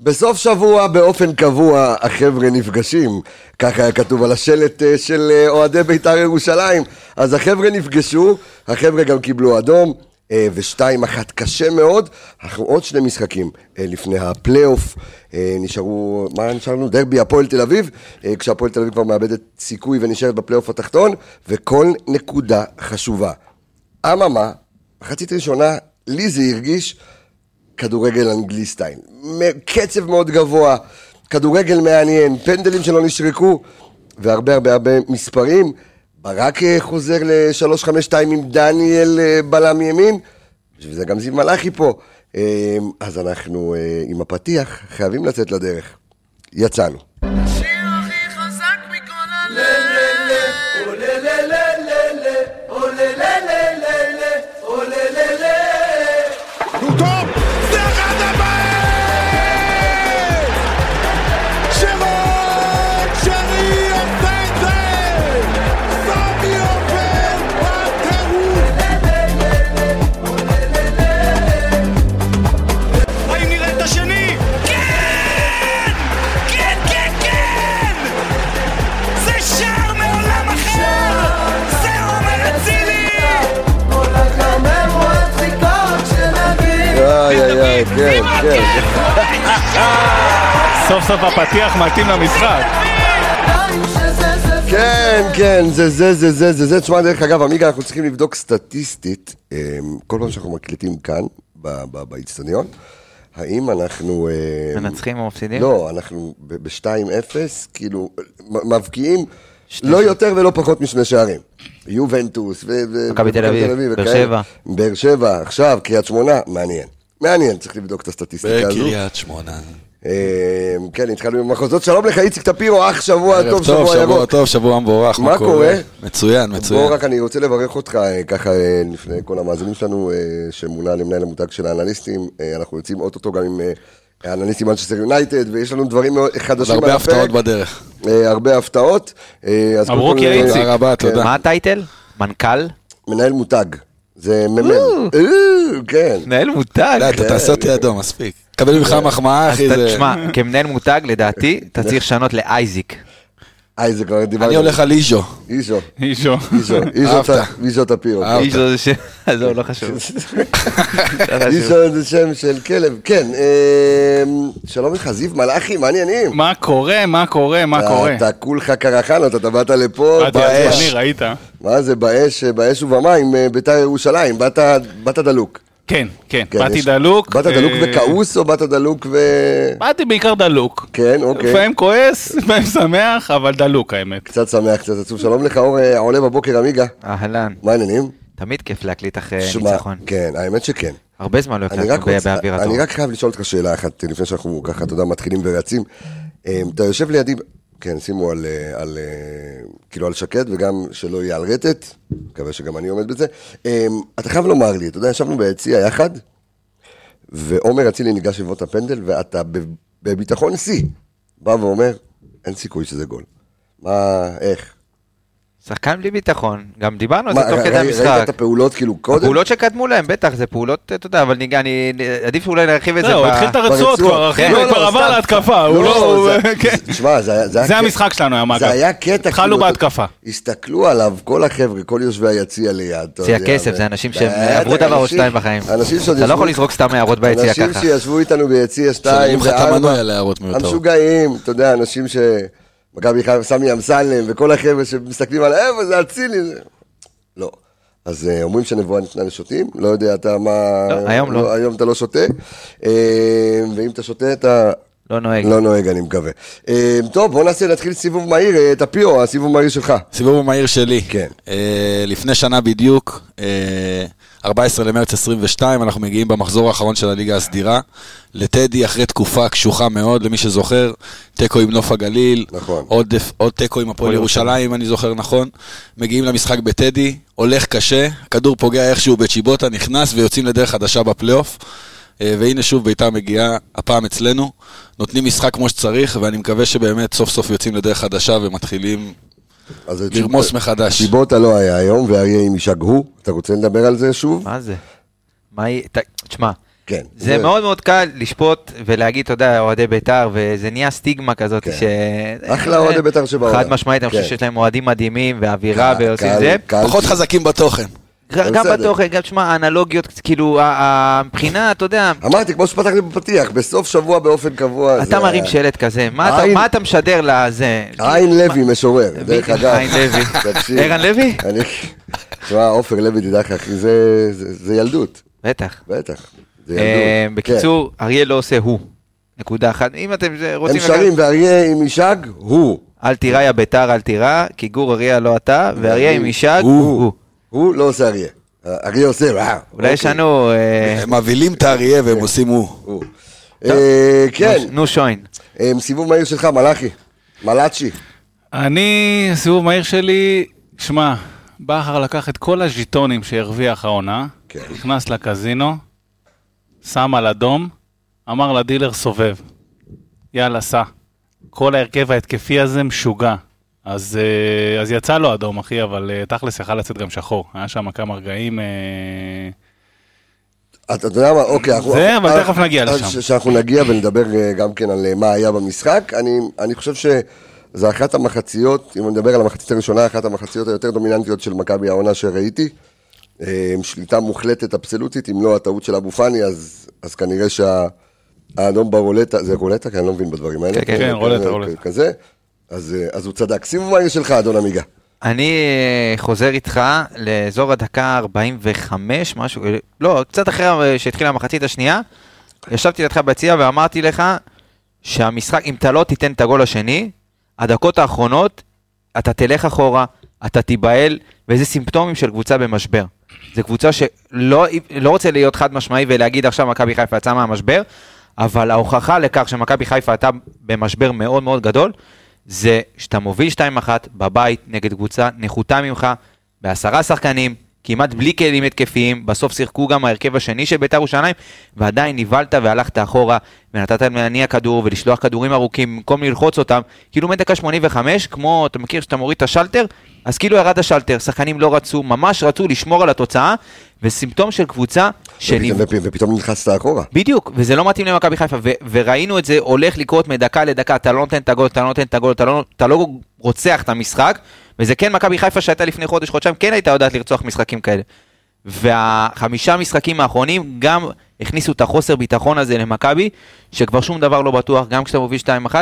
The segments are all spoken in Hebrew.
בסוף שבוע באופן קבוע החבר'ה נפגשים, ככה היה כתוב על השלט אה, של אה, אוהדי בית"ר ירושלים. אז החבר'ה נפגשו, החבר'ה גם קיבלו אדום, אה, ושתיים אחת קשה מאוד. אנחנו עוד שני משחקים לפני הפלייאוף, נשארו, מה נשארנו? דרבי הפועל תל אביב, כשהפועל תל אביב כבר מאבדת סיכוי ונשארת בפלייאוף התחתון, וכל נקודה חשובה. אממה, מחצית ראשונה, לי זה הרגיש כדורגל אנגלי סטייל. קצב מאוד גבוה, כדורגל מעניין, פנדלים שלא נשרקו, והרבה הרבה הרבה מספרים. ברק אה, חוזר ל-352 עם דניאל אה, בלם ימין, בשביל זה גם זיו מלאכי פה. אה, אז אנחנו עם הפתיח חייבים לצאת לדרך. יצאנו. כן. סוף סוף הפתיח מתאים למשחק. כן, כן, זה זה זה זה זה זה. תשמע, דרך אגב, עמיגה, אנחנו צריכים לבדוק סטטיסטית, אה, כל פעם שאנחנו מקליטים כאן, ב- ב- באיצטדיון, האם אנחנו... אה, מנצחים או מפסידים? לא, אנחנו ב-2-0, כאילו, מבקיעים לא יותר ולא פחות משני שערים. יובנטוס ו... מכבי תל אביב, באר. שבע. באר שבע, עכשיו, קריית שמונה, מעניין. מעניין, צריך לבדוק את הסטטיסטיקה הזו. בקריית שמונה. אה, כן, התחלנו עם המחוזות. שלום לך, איציק טפירו, אח שבוע טוב, שבוע שבוע ירוק. טוב, שבוע מבורך. מה קורה? מצוין, בוא מצוין. רק אני רוצה לברך אותך אה, ככה אה, לפני כל המאזינים שלנו שמונה למנהל המותג של האנליסטים, אנחנו יוצאים אוטוטו גם עם האנליסטים מנצ'סטר יונייטד ויש לנו דברים חדשים על הרבה הפרק, הפתעות בדרך. הרבה הפתעות. מברוק, יא אה, איציק. תודה. מה הטייטל? מנכ"ל? מנהל מותג, זה מ"מ, אה, כן, מנהל מותג. לא, אתה תעשה אותי אדום, מספיק. קבל ממך מחמאה, אחי. תשמע, כמנהל מותג, לדעתי, אתה צריך לשנות לאייזיק. איי זה כבר דיברנו, אני הולך על איז'ו. איזו. איזו, איזו איזו. איש זה ש... עזוב, לא חשוב. לא חשוב. איזו זה שם של כלב, כן, אה, שלום לך, זיו מלאכי, מה העניינים? מה קורה, מה קורה, מה קורה? אתה כולך קרחנות, אתה באת לפה באש. ראית? מה זה, באש, באש ובמים, אה, בית"ר ירושלים, באת דלוק. כן, כן, כן, באתי יש- דלוק. באת דלוק אה, וכעוס או באת דלוק ו... באתי בעיקר דלוק. כן, אוקיי. לפעמים כועס, לפעמים שמח, אבל דלוק האמת. קצת שמח, קצת עצוב. שלום לך, אור אה, עולה בבוקר, עמיגה. אהלן. מה העניינים? תמיד כיף להקליט אחרי שמע, ניצחון. כן, האמת שכן. הרבה זמן לא אני הקלטנו רוצה, באוויר אני הטוב. רק חייב לשאול אותך שאלה אחת, לפני שאנחנו ככה, אתה יודע, מתחילים ורצים. אה, אתה יושב לידי, כן, שימו על, אה, על, אה, כאילו על שקט, וגם שלא יהיה על רטט, מקווה שגם אני עומד בזה. אה, אתה חייב לומר לי, אתה יודע, ישבנו ביציע יחד, ועומר אצילי ניגש לבעוט את הפנדל, ואתה בביטחון שיא, בא ואומר, אין סיכוי שזה גול. מה, איך? שחקן בלי ביטחון, גם דיברנו על זה תוך כדי ראית המשחק. את הפעולות כאילו קודם? הפעולות שקדמו להם, בטח, זה פעולות, אתה יודע, אבל ניגע, אני, עדיף שאולי נרחיב את זה. זהו, הוא התחיל את הרצועות. כבר, אחי, כן. הוא לא, כבר לא, עבר סתם. להתקפה, הוא לא, לא... תשמע, זה היה... זה היה- המשחק שלנו היום, זה. היה קטע, התחלנו כאילו, בהתקפה. הסתכלו עליו, כל החבר'ה, כל יושבי היציע ליד. זה הכסף, זה אנשים בטח, שהם עברו דבר או אנשים- שתיים בחיים. אנשים אתה לא יכול לזרוק סתם הערות ביציע אנשים ככה. שישבו איתנו ביציע שתיים. המשוגעים, אתה יודע, אנשים ש... מכבי חיפה, סמי אמסלם, וכל החבר'ה שמסתכלים על איפה זה אצילי. לא. אז אה, אומרים שנבואה ניתנה לשוטים, לא יודע אתה מה... לא, היום לא. היום אתה לא שותה, אה, ואם אתה שותה אתה... לא נוהג. לא נוהג, אני מקווה. אה, טוב, בוא נעשה, נתחיל סיבוב מהיר, אה, טפירו, הסיבוב מהיר שלך. סיבוב המהיר שלי. כן. אה, לפני שנה בדיוק, אה, 14 למרץ 22, אנחנו מגיעים במחזור האחרון של הליגה הסדירה. לטדי, אחרי תקופה קשוחה מאוד, למי שזוכר, תיקו עם נוף הגליל. נכון. עוד, עוד תיקו עם הפועל ירושלים, אם אני זוכר נכון. מגיעים למשחק בטדי, הולך קשה, כדור פוגע איכשהו בצ'יבוטה, נכנס ויוצאים לדרך חדשה בפלייאוף. אה, והנה שוב ביתר מגיעה, הפעם אצלנו, נותנים משחק כמו שצריך, ואני מקווה שבאמת סוף סוף יוצאים לדרך חדשה ומתחילים זה לרמוס מחדש. צ'יבוטה לא היה היום, ואריה עם ישגהו, אתה רוצה לדבר על זה שוב? מה זה? מה היא... תשמע, כן. זה מאוד מאוד קל לשפוט ולהגיד, אתה יודע, אוהדי בית"ר, וזה נהיה סטיגמה כזאת כן. ש... אחלה אוהדי בית"ר שבעולם. חד משמעית, אני כן. חושב שיש להם אוהדים מדהימים, ואווירה, ועושים זה. קל. פחות חזקים בתוכן. גם. בתוכן, גם תשמע, האנלוגיות, כאילו, מבחינה, אתה יודע, אמרתי, כמו שפתחתי בפתיח, בסוף שבוע באופן קבוע. אתה מרים שלט כזה, מה אתה- משדר לזה? עין לוי משורר, דרך אגב. עין לוי. תקשיב. ערן לוי? אני... תשמע, עופר לוי, תדע לך, אחי, זה- ילדות. בטח. בטח. זה אה, ילדות. בקיצור, אריה לא עושה הוא. נקודה אחת. אם אתם כן. הם רוצים... שרים, ואריה עם ישג, הוא. אל תירא יא ביתר, אל תירא, כי גור אריה לא אתה, ואריה עם ישג, הוא. הוא. לא עושה אריה. אריה עושה, וואו. אולי יש אוקיי. לנו... אה, הם מבהילים את האריה והם עושים הוא. אה, כן, נו שוין. אה, סיבוב מהיר שלך, מלאכי. מלאצ'י. אני, הסיבוב מהיר שלי, שמע, בכר לקח את כל הז'יטונים שהרוויח העונה, כן. נכנס לקזינו, שם על אדום, אמר לדילר סובב. יאללה, סע. כל ההרכב ההתקפי הזה משוגע. אז, אה, אז יצא לו אדום, אחי, אבל אה, תכלס יכל לצאת גם שחור. היה שם כמה רגעים... אה, אתה יודע מה, אוקיי, אנחנו... זה, אבל תכף נגיע לשם. שאנחנו נגיע ונדבר גם כן על מה היה במשחק. אני, אני חושב שזו אחת המחציות, אם נדבר על המחצית הראשונה, אחת המחציות היותר דומיננטיות של מכבי העונה שראיתי. עם שליטה מוחלטת אבסולוטית, אם לא הטעות של אבו פאני, אז, אז כנראה שהאדום ברולטה, זה רולטה? כי אני לא מבין בדברים האלה. כן, כן, כן, רולטה, רולטה. כזה. אז, אה, אז הוא צדק. סיבוב מהיר שלך, אדון עמיגה. אני אה, חוזר איתך לאזור הדקה 45, משהו, אה, לא, קצת אחרי שהתחילה המחצית השנייה. ישבתי לידך ביציע ואמרתי לך שהמשחק, אם אתה לא תיתן את הגול השני, הדקות האחרונות, אתה תלך אחורה, אתה תיבהל, וזה סימפטומים של קבוצה במשבר. זו קבוצה שלא לא רוצה להיות חד משמעי ולהגיד עכשיו מכבי חיפה יצאה מהמשבר, אבל ההוכחה לכך שמכבי חיפה הייתה במשבר מאוד מאוד גדול, זה שאתה מוביל 2-1 בבית נגד קבוצה נחותה ממך, בעשרה שחקנים, כמעט בלי כלים התקפיים, בסוף שיחקו גם ההרכב השני של בית"ר ירושלים, ועדיין נבהלת והלכת אחורה, ונתת להם להניע כדור ולשלוח כדורים ארוכים במקום ללחוץ אותם, כאילו מדקה 85, כמו, אתה מכיר שאתה מוריד את השלטר, אז כאילו ירד השלטר, שחקנים לא רצו, ממש רצו לשמור על התוצאה, וסימפטום של קבוצה שנבהלה. ופתאום, ופתאום נלחצת אחורה. בדיוק, וזה לא מתאים למכבי חיפה, ו- וראינו את זה הולך לקרות מדקה לדקה, אתה לא נותן את הגול, אתה לא נותן את הגול, אתה לא, אתה לא רוצח את המשחק, וזה כן מכבי חיפה שהייתה לפני חודש, חודשיים, כן הייתה יודעת לרצוח משחקים כאלה. והחמישה משחקים האחרונים גם הכניסו את החוסר ביטחון הזה למכבי, שכבר שום דבר לא בטוח, גם כשאתה מוביל 2-1,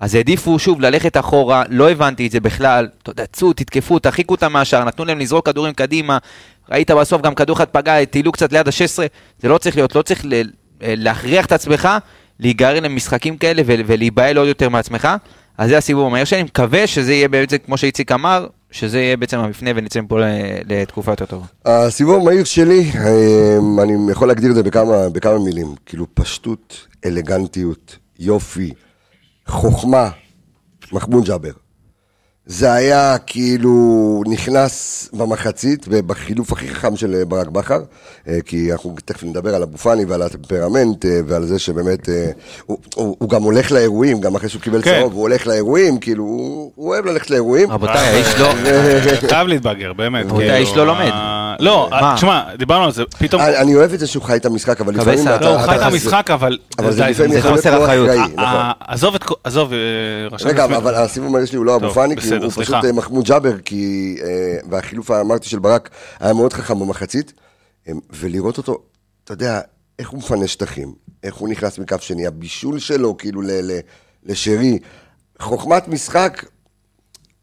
אז העדיפו שוב ללכת אחורה, לא הבנתי את זה בכלל, אתה יודע, צאו, תתקפו, תרחיקו אותם מהשאר, נתנו להם לזרוק כדורים קדימה, ראית בסוף גם כדור אחד פגע, טיילו קצת ליד ה-16, זה לא צריך להיות, לא צריך ל- להכריח את עצמך להיגרר למשחקים כאלה ול- ולהיבהל עוד יותר מעצמך, אז זה הסיבוב המהיר שלי, אני מקווה שזה יהיה בעצם, כמו שאיציק אמר, שזה יהיה בעצם המפנה ונצא מפה לתקופה יותר טובה. הסיבוב המהיר שלי, אמ, אני יכול להגדיר את זה בכמה, בכמה מילים. כאילו פשטות, אלגנטיות, יופי, חוכמה, מחמוד ג'אבר. זה היה כאילו נכנס במחצית ובחילוף הכי חכם של אה, ברק בכר, אה, כי אנחנו תכף נדבר על אבו פאני ועל הטמפרמנט אה, ועל זה שבאמת הוא, הוא, הוא גם הולך לאירועים, גם אחרי שהוא קיבל כן. צהוב, הוא הולך לאירועים, כאילו הוא, הוא אוהב ללכת לאירועים. רבותיי, האיש לא... חייב להתבגר, באמת. רבותיי, כאילו, האיש לא לומד. לא? תשמע, דיברנו על זה, פתאום... אני אני אוהב את זה שהוא חי את המשחק, אבל לפעמים. לא, הוא חי את המשחק, אבל... אבל זה לפעמים זה יכול להיות חוסר אחריות. אחראי, נכון. עזוב את... כל- עזוב, רשמתי רגע, אבל הסיבוב המהיר שלי הוא לא אבו פאני, כי בסדר, הוא סליחה. פשוט אה, מחמוד ג'אבר, כי... אה, והחילוף האמרתי של ברק היה מאוד חכם במחצית, אה, ולראות אותו, אתה יודע, איך הוא מפנה שטחים, איך הוא נכנס מכף שני, הבישול שלו, כאילו, ל- ל- לשרי, חוכמת משחק,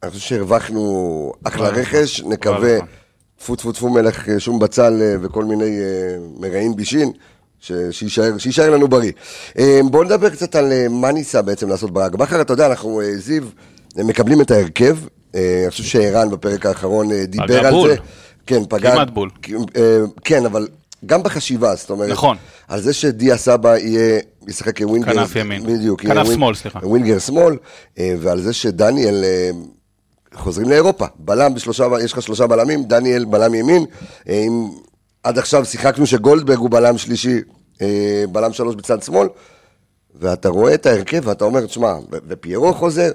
אני חושב שהרווחנו אחלה וואלה, רכש, נקווה, וואלה. טפו טפו טפו מלך שום בצל וכל מיני מרעים בישין, ש- שיישאר, שיישאר לנו בריא. בואו נדבר קצת על מה ניסה בעצם לעשות ברק בכר, אתה יודע, אנחנו, זיו, אה, מקבלים את ההרכב, אה, אני חושב שערן בפרק האחרון אה, דיבר על בול. זה. כן, פגע. כמעט בול. אה, כן, אבל גם בחשיבה, זאת אומרת, נכון. על זה שדיה סבא יהיה, ישחק כווינגר, כנף ימין. בדיוק, כנף שמאל, סליחה. ווינגר שמאל, ועל זה שדניאל, חוזרים לאירופה, בלם בשלושה, יש לך שלושה בלמים, דניאל בלם ימין, אם עד עכשיו שיחקנו שגולדברג הוא בלם שלישי, בלם שלוש בצד שמאל, ואתה רואה את ההרכב ואתה אומר, תשמע, ופיירו חוזר.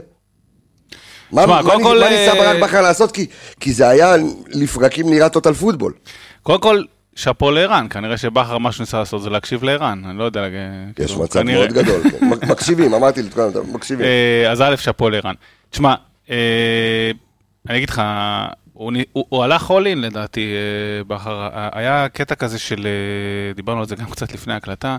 מה, מה, ניס- כל, מה ניסה אה, ברק בכר לעשות? כי, כי זה היה לפרקים נראה טוטל פוטבול. קודם כל, שאפו לערן, כנראה שבכר מה שהוא ניסה לעשות זה להקשיב לערן, אני לא יודע, יש כאילו, מצב. מאוד גדול. כן. מק- מקשיבים, אמרתי לכולם, מקשיבים. אה, אז א', שאפו לערן. תשמע, אה, אני אגיד לך, הוא, הוא, הוא הלך all in לדעתי, אה, בכר. היה קטע כזה של, אה, דיברנו על זה גם קצת לפני ההקלטה,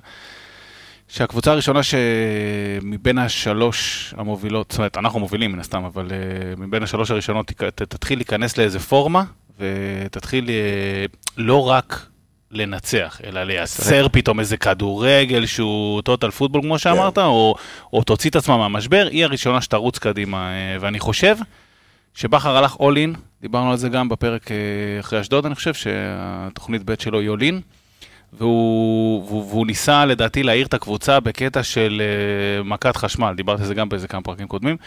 שהקבוצה הראשונה שמבין השלוש המובילות, זאת אומרת, אנחנו מובילים מן הסתם, אבל אה, מבין השלוש הראשונות ת- תתחיל להיכנס לאיזה פורמה, ותתחיל אה, לא רק לנצח, אלא לייצר פתאום איזה כדורגל שהוא טוטל פוטבול, כמו שאמרת, או, או תוציא את עצמה מהמשבר, היא הראשונה שתרוץ קדימה. אה, ואני חושב שבכר הלך all in, דיברנו על זה גם בפרק אה, אחרי אשדוד, אני חושב שהתוכנית ב' שלו היא all in. והוא, והוא, והוא ניסה לדעתי להעיר את הקבוצה בקטע של uh, מכת חשמל, דיברתי על זה גם באיזה כמה פרקים קודמים,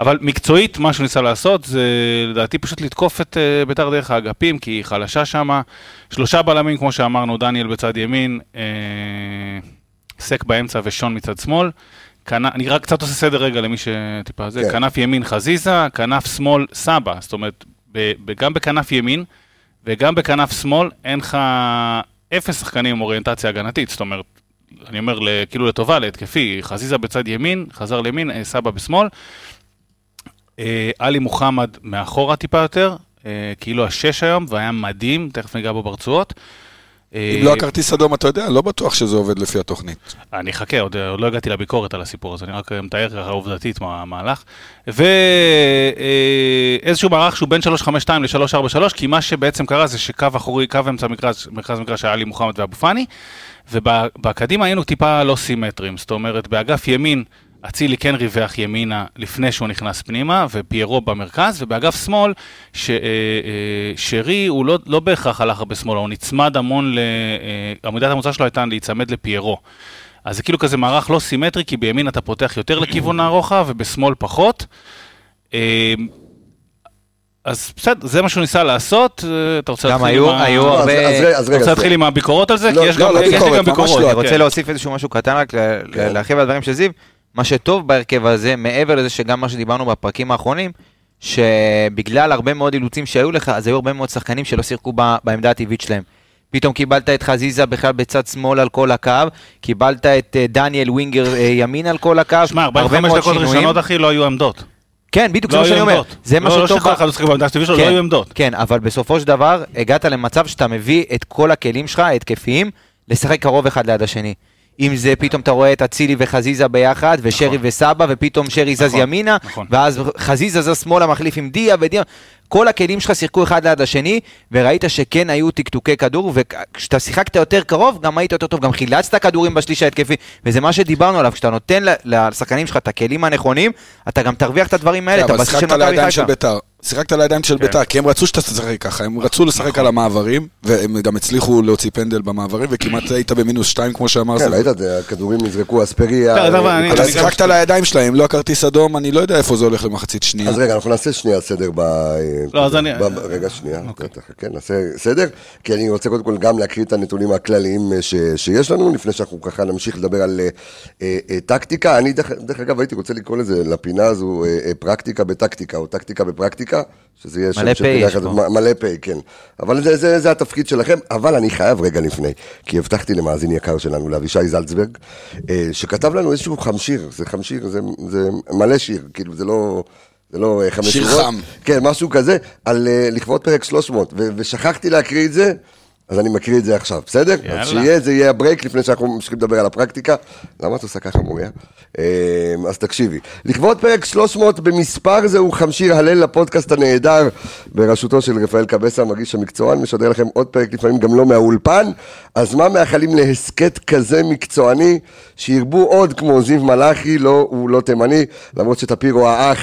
אבל מקצועית מה שהוא ניסה לעשות זה לדעתי פשוט לתקוף את uh, ביתר דרך האגפים, כי היא חלשה שמה, שלושה בלמים כמו שאמרנו, דניאל בצד ימין, uh, סק באמצע ושון מצד שמאל. כנ... אני רק קצת עושה סדר רגע למי שטיפה זה, כן. כנף ימין חזיזה, כנף שמאל סבא, זאת אומרת, ב... ב... גם בכנף ימין וגם בכנף שמאל אין לך אפס שחקנים עם אוריינטציה הגנתית, זאת אומרת, אני אומר כאילו לטובה, להתקפי, חזיזה בצד ימין, חזר לימין, אה, סבא בשמאל, אה, עלי מוחמד מאחורה טיפה יותר, אה, כאילו השש היום, והיה מדהים, תכף ניגע בו ברצועות. אה, אם לא הכרטיס אדום, אתה יודע, לא בטוח שזה עובד לפי התוכנית. אני אחכה, עוד, עוד לא הגעתי לביקורת על הסיפור הזה, אני רק מתאר ככה עובדתית מה המהלך. ואיזשהו מערך שהוא בין 352 ל-343, כי מה שבעצם קרה זה שקו אחורי, קו אמצע מרכז, מרכז מגרש היה לי מוחמד ואבו פאני, ובקדימה היינו טיפה לא סימטריים, זאת אומרת, באגף ימין, אצילי כן ריווח ימינה לפני שהוא נכנס פנימה, ופיירו במרכז, ובאגף שמאל, ש, אה, אה, שרי הוא לא, לא בהכרח הלך הרבה שמאלה, הוא נצמד המון, ל, אה, עמידת המוצא שלו הייתה להיצמד לפיירו. אז זה כאילו כזה מערך לא סימטרי, כי בימין אתה פותח יותר לכיוון הרוחב, ובשמאל פחות. אז בסדר, זה מה שהוא ניסה לעשות, אתה רוצה להתחיל עם ה- היו לא, אז- הרבה- אז אתה רוצה להתחיל עם הביקורות על זה? לא, כי יש לא, גם לא יש לי גם ביקורות. לא. אני רוצה. להוסיף איזשהו משהו קטן רק כן. להרחיב על הדברים של זיו. מה שטוב בהרכב הזה, מעבר לזה שגם מה שדיברנו בפרקים האחרונים, שבגלל הרבה מאוד אילוצים שהיו לך, אז היו הרבה מאוד שחקנים שלא שיחקו בעמדה הטבעית שלהם. פתאום קיבלת את חזיזה בכלל בצד שמאל על כל הקו, קיבלת את אה, דניאל ווינגר אה, ימין על כל הקו, שמע, הרבה 45 מאוד דקות שינויים. ראשונות, אחי, לא היו עמדות. כן, בדיוק לא זה מה שאני אומר. זה מה לא- לא שטוב... שכל ב- אחד משחק בעמדה הטבעית שלו, לא כן, היו עמדות. כן, אבל בסופו של דבר, הגעת למצב שאתה מביא את כל הכלים שלך, ההתקפיים, לשחק קרוב אחד ליד השני. אם זה פתאום אתה רואה את אצילי וחזיזה ביחד, ושרי נכון. וסבא, ופתאום שרי זז נכון, ימינה, נכון. ואז חזיזה זז שמאלה, מחליף עם דיה ודיה. כל הכלים שלך שיחקו אחד ליד השני, וראית שכן היו טקטוקי כדור, וכשאתה שיחקת יותר קרוב, גם היית יותר טוב, גם חילצת כדורים בשליש ההתקפי, וזה מה שדיברנו עליו, כשאתה נותן לשחקנים שלך את הכלים הנכונים, אתה גם תרוויח את הדברים האלה, את כן, אבל הבסיס של מכבי חיפה. שיחקת לידיים של כן. ביתר, כי הם רצו שאתה תשחק ככה, הם רצו לשחק נכון. על המעברים, והם גם הצליחו להוציא פנדל במעברים, וכמעט היית במינוס שתיים, כמו שאמר כן. ראית את זה, הכדורים נזרקו, אספריה. אבל אה, אני- אתה שיחקת לידיים שלהם, לא הכרטיס אדום, אני לא יודע איפה זה הולך למחצית שנייה. אז רגע, אנחנו נעשה שנייה סדר. לא, אז אני- רגע, שנייה. אוקיי. כן, נעשה סדר. כי אני רוצה קודם כל גם להקריא את הנתונים הכלליים אה, שיש לנו, לפני שאנחנו ככה נמשיך לדבר על אה, אה, אה, טקטיקה. אני, דרך אגב, הייתי רוצה לקרוא לזה, לפינה הזו, אה, אה, פרקטיקה בטקטיקה, או טקטיקה בפרקטיקה, שזה יהיה מלא של פינה אחת, מלא פ', כן. אבל זה, זה, זה התפקיד שלכם, אבל אני חייב רגע לפני, כי הבטחתי למאזין יקר שלנו, לאבישי זלצברג, אה, שכתב לנו איזשהו חמשיר, זה חמשיר, זה, זה מלא שיר, כאילו זה לא... זה לא אה, חמש שיר שורות. חם. כן, משהו כזה, על אה, לכבוד פרק 300, ו- ושכחתי להקריא את זה, אז אני מקריא את זה עכשיו, בסדר? יאללה. אז שיהיה, זה יהיה הברייק לפני שאנחנו ממשיכים לדבר על הפרקטיקה. למה את עושה ככה, מוריה? אה, אז תקשיבי. לכבוד פרק 300 במספר זהו חמשיר הלל לפודקאסט הנהדר, בראשותו של רפאל קבסה, מגיש המקצוען, משדר לכם עוד פרק, לפעמים גם לא מהאולפן. אז מה מאחלים להסכת כזה מקצועני, שירבו עוד כמו זיו מלאכי, לא, הוא לא תימני, למרות שטפירו האח,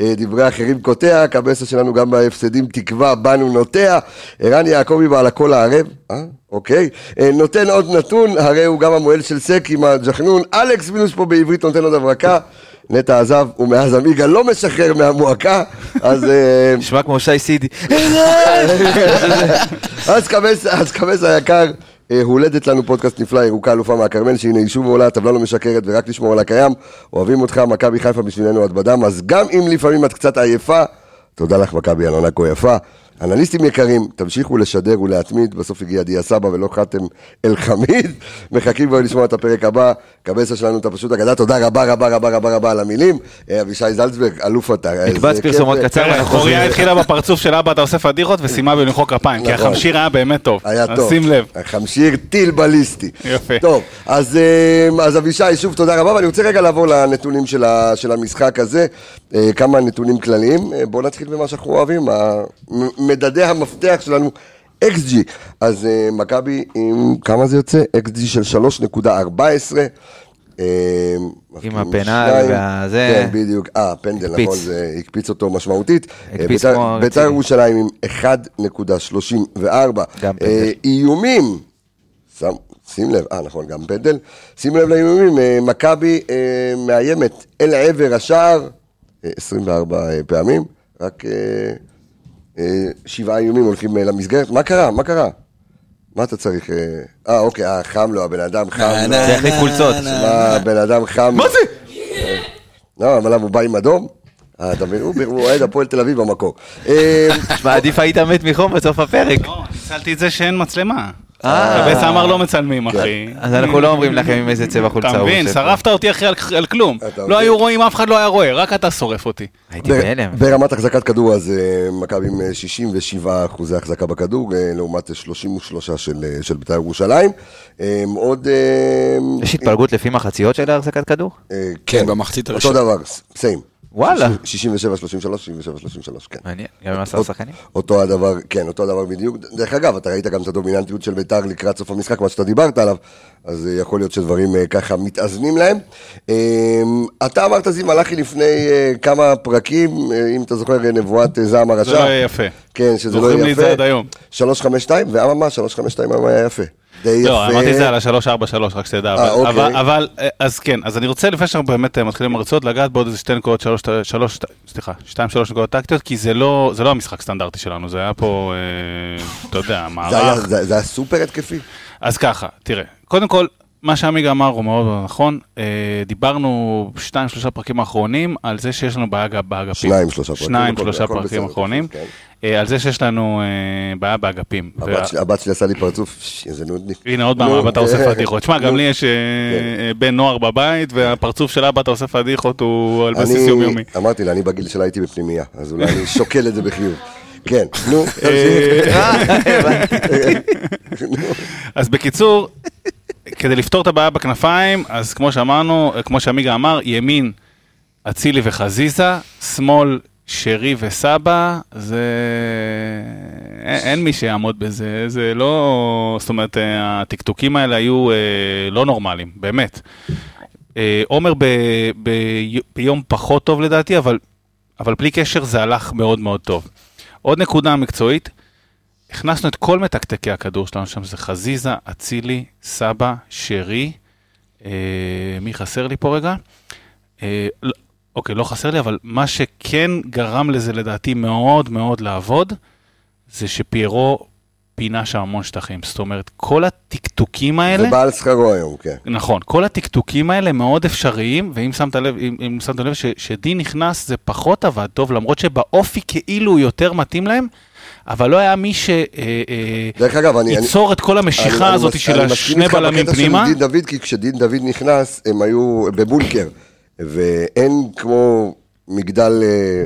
אה, דברי אחרים קוטע, קבסה שלנו גם בהפסדים תקווה, בנו נוטע, ערן יעקבי בעל הקול הערב, אה? אוקיי, אה, נותן עוד נתון, הרי הוא גם המוהל של סק עם הג'חנון, אלכס מינוס פה בעברית נותן עוד הברקה, נטע עזב, ומאז עמיגה לא משחרר מהמועקה, אז... אה, נשמע כמו שי סידי. אז קבס היקר, אה, הולדת לנו פודקאסט נפלא, ירוקה אלופה מהכרמל, שהנה יישוב עולה, הטבלה לא משקרת ורק לשמור על הקיים. אוהבים אותך, מכבי חיפה בשבילנו עד בדם, אז גם אם לפעמים את קצת עייפה, תודה לך מכבי על עונה כה יפה. אנליסטים יקרים, תמשיכו לשדר ולהתמיד, בסוף הגיע דיה סבא ולא חתם אל חמיד. מחכים כבר לשמוע את הפרק הבא. קבסה שלנו אתה פשוט אגדה, תודה רבה רבה רבה רבה רבה על המילים. אה, אבישי זלצברג, אלוף אתה. מקבץ פרסומות זה. קצר, תראה, אנחנו חוריה חוזרים. התחילה בפרצוף של אבא אתה עושה פדיחות וסיימה במחוא כפיים, כי נכון. החמשיר היה באמת טוב. היה טוב. שים לב. חמשיר טיל בליסטי. יפה. טוב, אז, אה, אבישי, שוב תודה רבה, ואני רוצה רגע לעבור לנתונים של, המשחק הזה. אה, כמה נתונים כלליים. אה, בואו נתחיל במה שאנחנו אוהבים, מדדי המפתח שלנו. XG, אז אה, מכבי עם, כמה זה יוצא? XG של 3.14. אה, מפקיעים הפנל. והזה. כן, בדיוק. אה, פנדל, הקפיץ. נכון, זה הקפיץ אותו משמעותית. אה, בית"ר- כמו בית"ר רציני. ירושלים עם 1.34. גם פנדל. אה, איומים, שים לב, אה נכון, גם פנדל. שים לב לאיומים, מכבי מאיימת אל עבר השער אה, 24 אה, פעמים, רק שבעה איומים הולכים אה, למסגרת. מה קרה? מה קרה? מה אתה צריך? אה, אה, אוקיי, אה, חם לו, הבן אדם חם לו. זה החליף חולצות. מה, הבן אדם חם. מה זה? לא, אבל למה הוא בא עם אדום? אה, אתה מבין? הוא אוהד הפועל תל אביב במקור. אה, תשמע, עדיף היית מת מחום בסוף הפרק. לא, ניצלתי את זה שאין מצלמה. אה. אמר לא מצלמים, אחי. אז אנחנו לא אומרים לכם עם איזה צבע חולצה אתה הוא מבין, עושה. שרפת אותי אחי על- על כלום. אתה לא מבין? היו רואים, אף אחד לא היה רואה, רק אתה שורף אותי. הייתי בהלם. ברמת החזקת כדור, אז אה, מכבי עם אה, 67 אחוזי החזקה בכדור, אה, לעומת 33 של אה, של בית"ר ירושלים. אה, עוד... אה, יש התפלגות לפי מחציות של החזקת כדור? אה, כן, במחצית אותו הראשונה. דבר, סיים. וואלה. 67, 33, 67, 33, כן. מעניין, גם עם עשרה שחקנים. אותו הדבר, כן, אותו הדבר בדיוק. דרך אגב, אתה ראית גם את הדומיננטיות של בית"ר לקראת סוף המשחק, מה שאתה דיברת עליו, אז אה, יכול להיות שדברים אה, ככה מתאזנים להם. אה, אתה אמרת, זיו מלאכי, לפני אה, כמה פרקים, אם אתה זוכר, נבואת זעם הרשע. זה לא יהיה יפה. כן, שזה לא זוכרים יהיה לי את יפה. זה עד היום. 352, ואממה, 352 היום היה יפה. די יפה. לא, אמרתי את זה על ה-343, רק שתדע. אה, אוקיי. אבל- אבל, אה, אז כן, אז אני רוצה, לפני שאנחנו באמת אה, מתחילים הרצאות, לגעת בעוד איזה שתי נקודות, שלוש, שלוש, סליחה, שתיים, שלוש נקודות טקטיות, כי זה לא זה לא המשחק סטנדרטי שלנו, זה היה פה, אה, אתה יודע, זה היה- מערך. זה זה היה סופר התקפי. אז ככה, תראה, קודם כל, מה שעמיגה אמר הוא מאוד נכון. אה, דיברנו שתיים, שלושה פרקים האחרונים על זה שיש לנו בעיה באגפים. שניים, שלושה פרקים. שניים, שלושה פרקים אחרונים. כן. אה, על זה שיש לנו אה, בעיה באגפים. הבת שלי- עשה לי פרצוף, איזה נודניק. הנה עוד פעם, אבא אתה כן. פדיחות. שמע, גם. לי יש אה, בן נוער בבית, והפרצוף של אבא אתה עושה פדיחות הוא על בסיס יומיומי. אמרתי לה, אני בגיל שלה הייתי בפנימייה, אז אולי אני שוקל את זה בחיוב. כן, נו, אז בקיצור, כדי לפתור את הבעיה בכנפיים, אז כמו שאמרנו, כמו שעמיגה אמר, ימין אצילי וחזיזה, שמאל שרי וסבא, זה... אין, אין מי שיעמוד בזה, זה לא... זאת אומרת, אה, הטקטוקים האלה היו אה, לא נורמליים, באמת. אה, עומר ב, ב, ביום פחות טוב לדעתי, אבל, אבל בלי קשר זה הלך מאוד מאוד טוב. עוד נקודה מקצועית, הכנסנו את כל מתקתקי הכדור שלנו שם, זה חזיזה, אצילי, סבא, שרי, אה, מי חסר לי פה רגע? אה, לא, אוקיי, לא חסר לי, אבל מה שכן גרם לזה לדעתי מאוד מאוד לעבוד, זה שפיירו פינה שם המון שטחים. זאת אומרת, כל הטקטוקים האלה... זה בא על שכרו היום, כן. נכון, כל הטקטוקים האלה מאוד אפשריים, ואם שמת לב, אם, אם שמת לב ש, שדין נכנס זה פחות עבד טוב, למרות שבאופי כאילו הוא יותר מתאים להם, אבל לא היה מי דרך אגב, אני... אני- שייצור את כל המשיכה אני- הזאת אני של מס- אני השני מסכים איתך בלמים בקטע של פנימה. דין דוד, כי כשדין דוד נכנס, הם היו בבונקר, ואין כמו מגדל אה,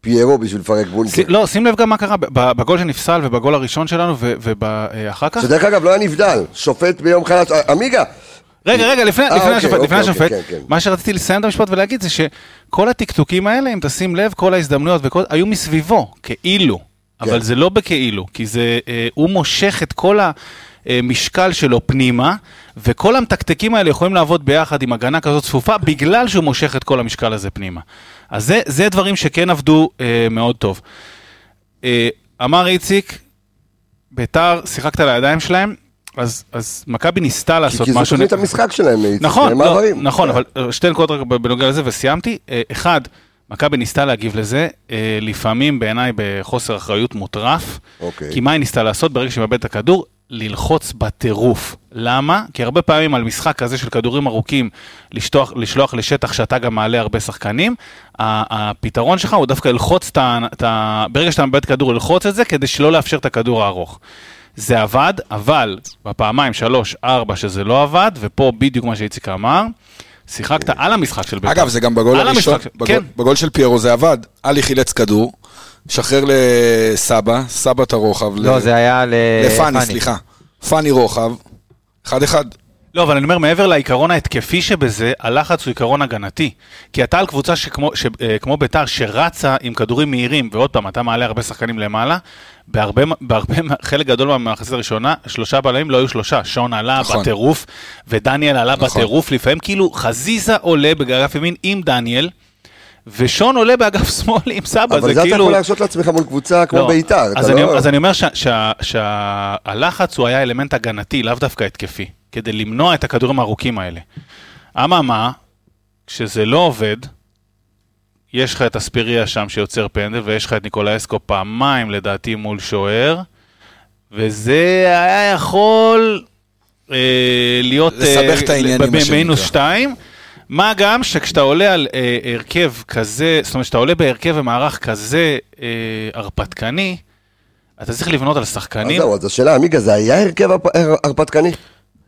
פיירו בשביל לפרק בונקר. לא, שים לב גם מה קרה בגול שנפסל ובגול הראשון שלנו ואחר כך. שדרך אגב, לא היה נבדל, שופט ביום חלש, אה, עמיגה, רגע, רגע, לפני, אה, לפני אוקיי, השופט, אוקיי, לפני אוקיי, השופט, כן, כן. מה שרציתי לסיים את המשפט ולהגיד זה שכל הטקטוקים האלה, אם תשים לב, כל ההזדמנויות וכל, היו מסביבו, כאילו, אבל כן. זה לא בכאילו, כי זה, אה, הוא מושך את כל המשקל שלו פנימה, וכל המתקתקים האלה יכולים לעבוד ביחד עם הגנה כזאת צפופה, בגלל שהוא מושך את כל המשקל הזה פנימה. אז זה, זה דברים שכן עבדו אה, מאוד טוב. אה, אמר איציק, ביתר, שיחקת על הידיים שלהם, אז, אז מכבי ניסתה לעשות כי זו משהו... תוכנית המשחק שלהם, איציק, נכון, לא. נכון. אבל אה, שתי נקודות רק בנוגע לזה וסיימתי. אה, אחד, מכבי ניסתה להגיב לזה, אה, לפעמים בעיניי בחוסר אחריות מוטרף. אוקיי. כי מה היא ניסתה לעשות ברגע שהיא מאבדת את הכדור? ללחוץ בטירוף. למה? כי הרבה פעמים על משחק כזה של כדורים ארוכים, לשלוח, לשלוח לשטח שאתה גם מעלה הרבה שחקנים, הפתרון שלך הוא דווקא ללחוץ את ה... את ה- ברגע שאתה מאבד כדור, ללחוץ את זה כדי שלא לאפשר את הכדור הארוך. זה עבד, אבל בפעמיים, שלוש, ארבע, שזה לא עבד, ופה בדיוק מה שאיציק אמר, שיחקת על המשחק של בית"ר. אגב, זה גם בגול הראשון, המשחק, בגול, כן. בגול של פיירו זה עבד. עלי חילץ כדור, שחרר לסבא, סבא את הרוחב. לא, ל- זה היה ל... לפאני, סליחה. פאני רוחב, אחד אחד. לא, אבל אני אומר, מעבר לעיקרון ההתקפי שבזה, הלחץ הוא עיקרון הגנתי. כי אתה על קבוצה שכמו, ש, אה, כמו ביתר, שרצה עם כדורים מהירים, ועוד פעם, אתה מעלה הרבה שחקנים למעלה, בהרבה, בהרבה, חלק גדול מהמחצית הראשונה, שלושה בלמים לא היו שלושה. שון עלה נכון. בטירוף, ודניאל עלה נכון. בטירוף, לפעמים כאילו חזיזה עולה באגף ימין עם דניאל, ושון עולה באגף שמאל עם סבא, אבל זה זה אתה כאילו... יכול להרשות לעצמך מול קבוצה כמו לא, בית"ר. אז לא- אז אני אומר שה- שה- שהלחץ הוא היה אלמנט הגנתי, לאו דווקא התקפי, כדי למנוע את הכדורים הארוכים האלה. אממה, כשזה לא עובד, יש לך את אספיריה שם שיוצר פנדל, ויש לך את ניקולא אסקו פעמיים לדעתי מול שוער, וזה היה יכול אה, להיות... לסבך אה, את העניינים, מה שנקרא. במינוס שתיים. מה גם שכשאתה עולה על אה, הרכב כזה, זאת אומרת, כשאתה עולה בהרכב ומערך כזה אה, הרפתקני, אתה צריך לבנות על אז שחקנים. זהו, אז השאלה, עמיגה, זה היה הרכב הרפ- הר- הרפתקני?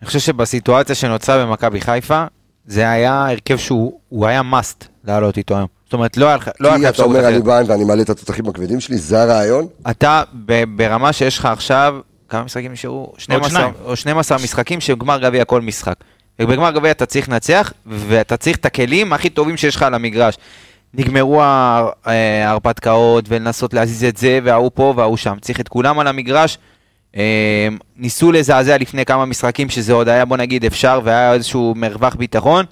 אני חושב שבסיטואציה שנוצרה במכבי חיפה, זה היה הרכב שהוא הוא היה must לעלות איתו היום. זאת אומרת, לא היה לך לא היה לך כי אתה אפשרות אומר, אני אחרת. בא ואני מעלה את התותחים הכבדים שלי, זה הרעיון? אתה ב- ברמה שיש לך עכשיו, כמה משחקים נשארו? 12 שניים. או 12 משחקים שהם גמר גביע כל משחק. ובגמר גביע אתה צריך לנצח, ואתה צריך את הכלים הכי טובים שיש לך על המגרש. נגמרו אה, ההרפתקאות ולנסות להזיז את זה, וההוא פה וההוא שם. צריך את כולם על המגרש. אה, ניסו לזעזע לפני כמה משחקים, שזה עוד היה, בוא נגיד, אפשר, והיה איזשהו מרווח ביטחון,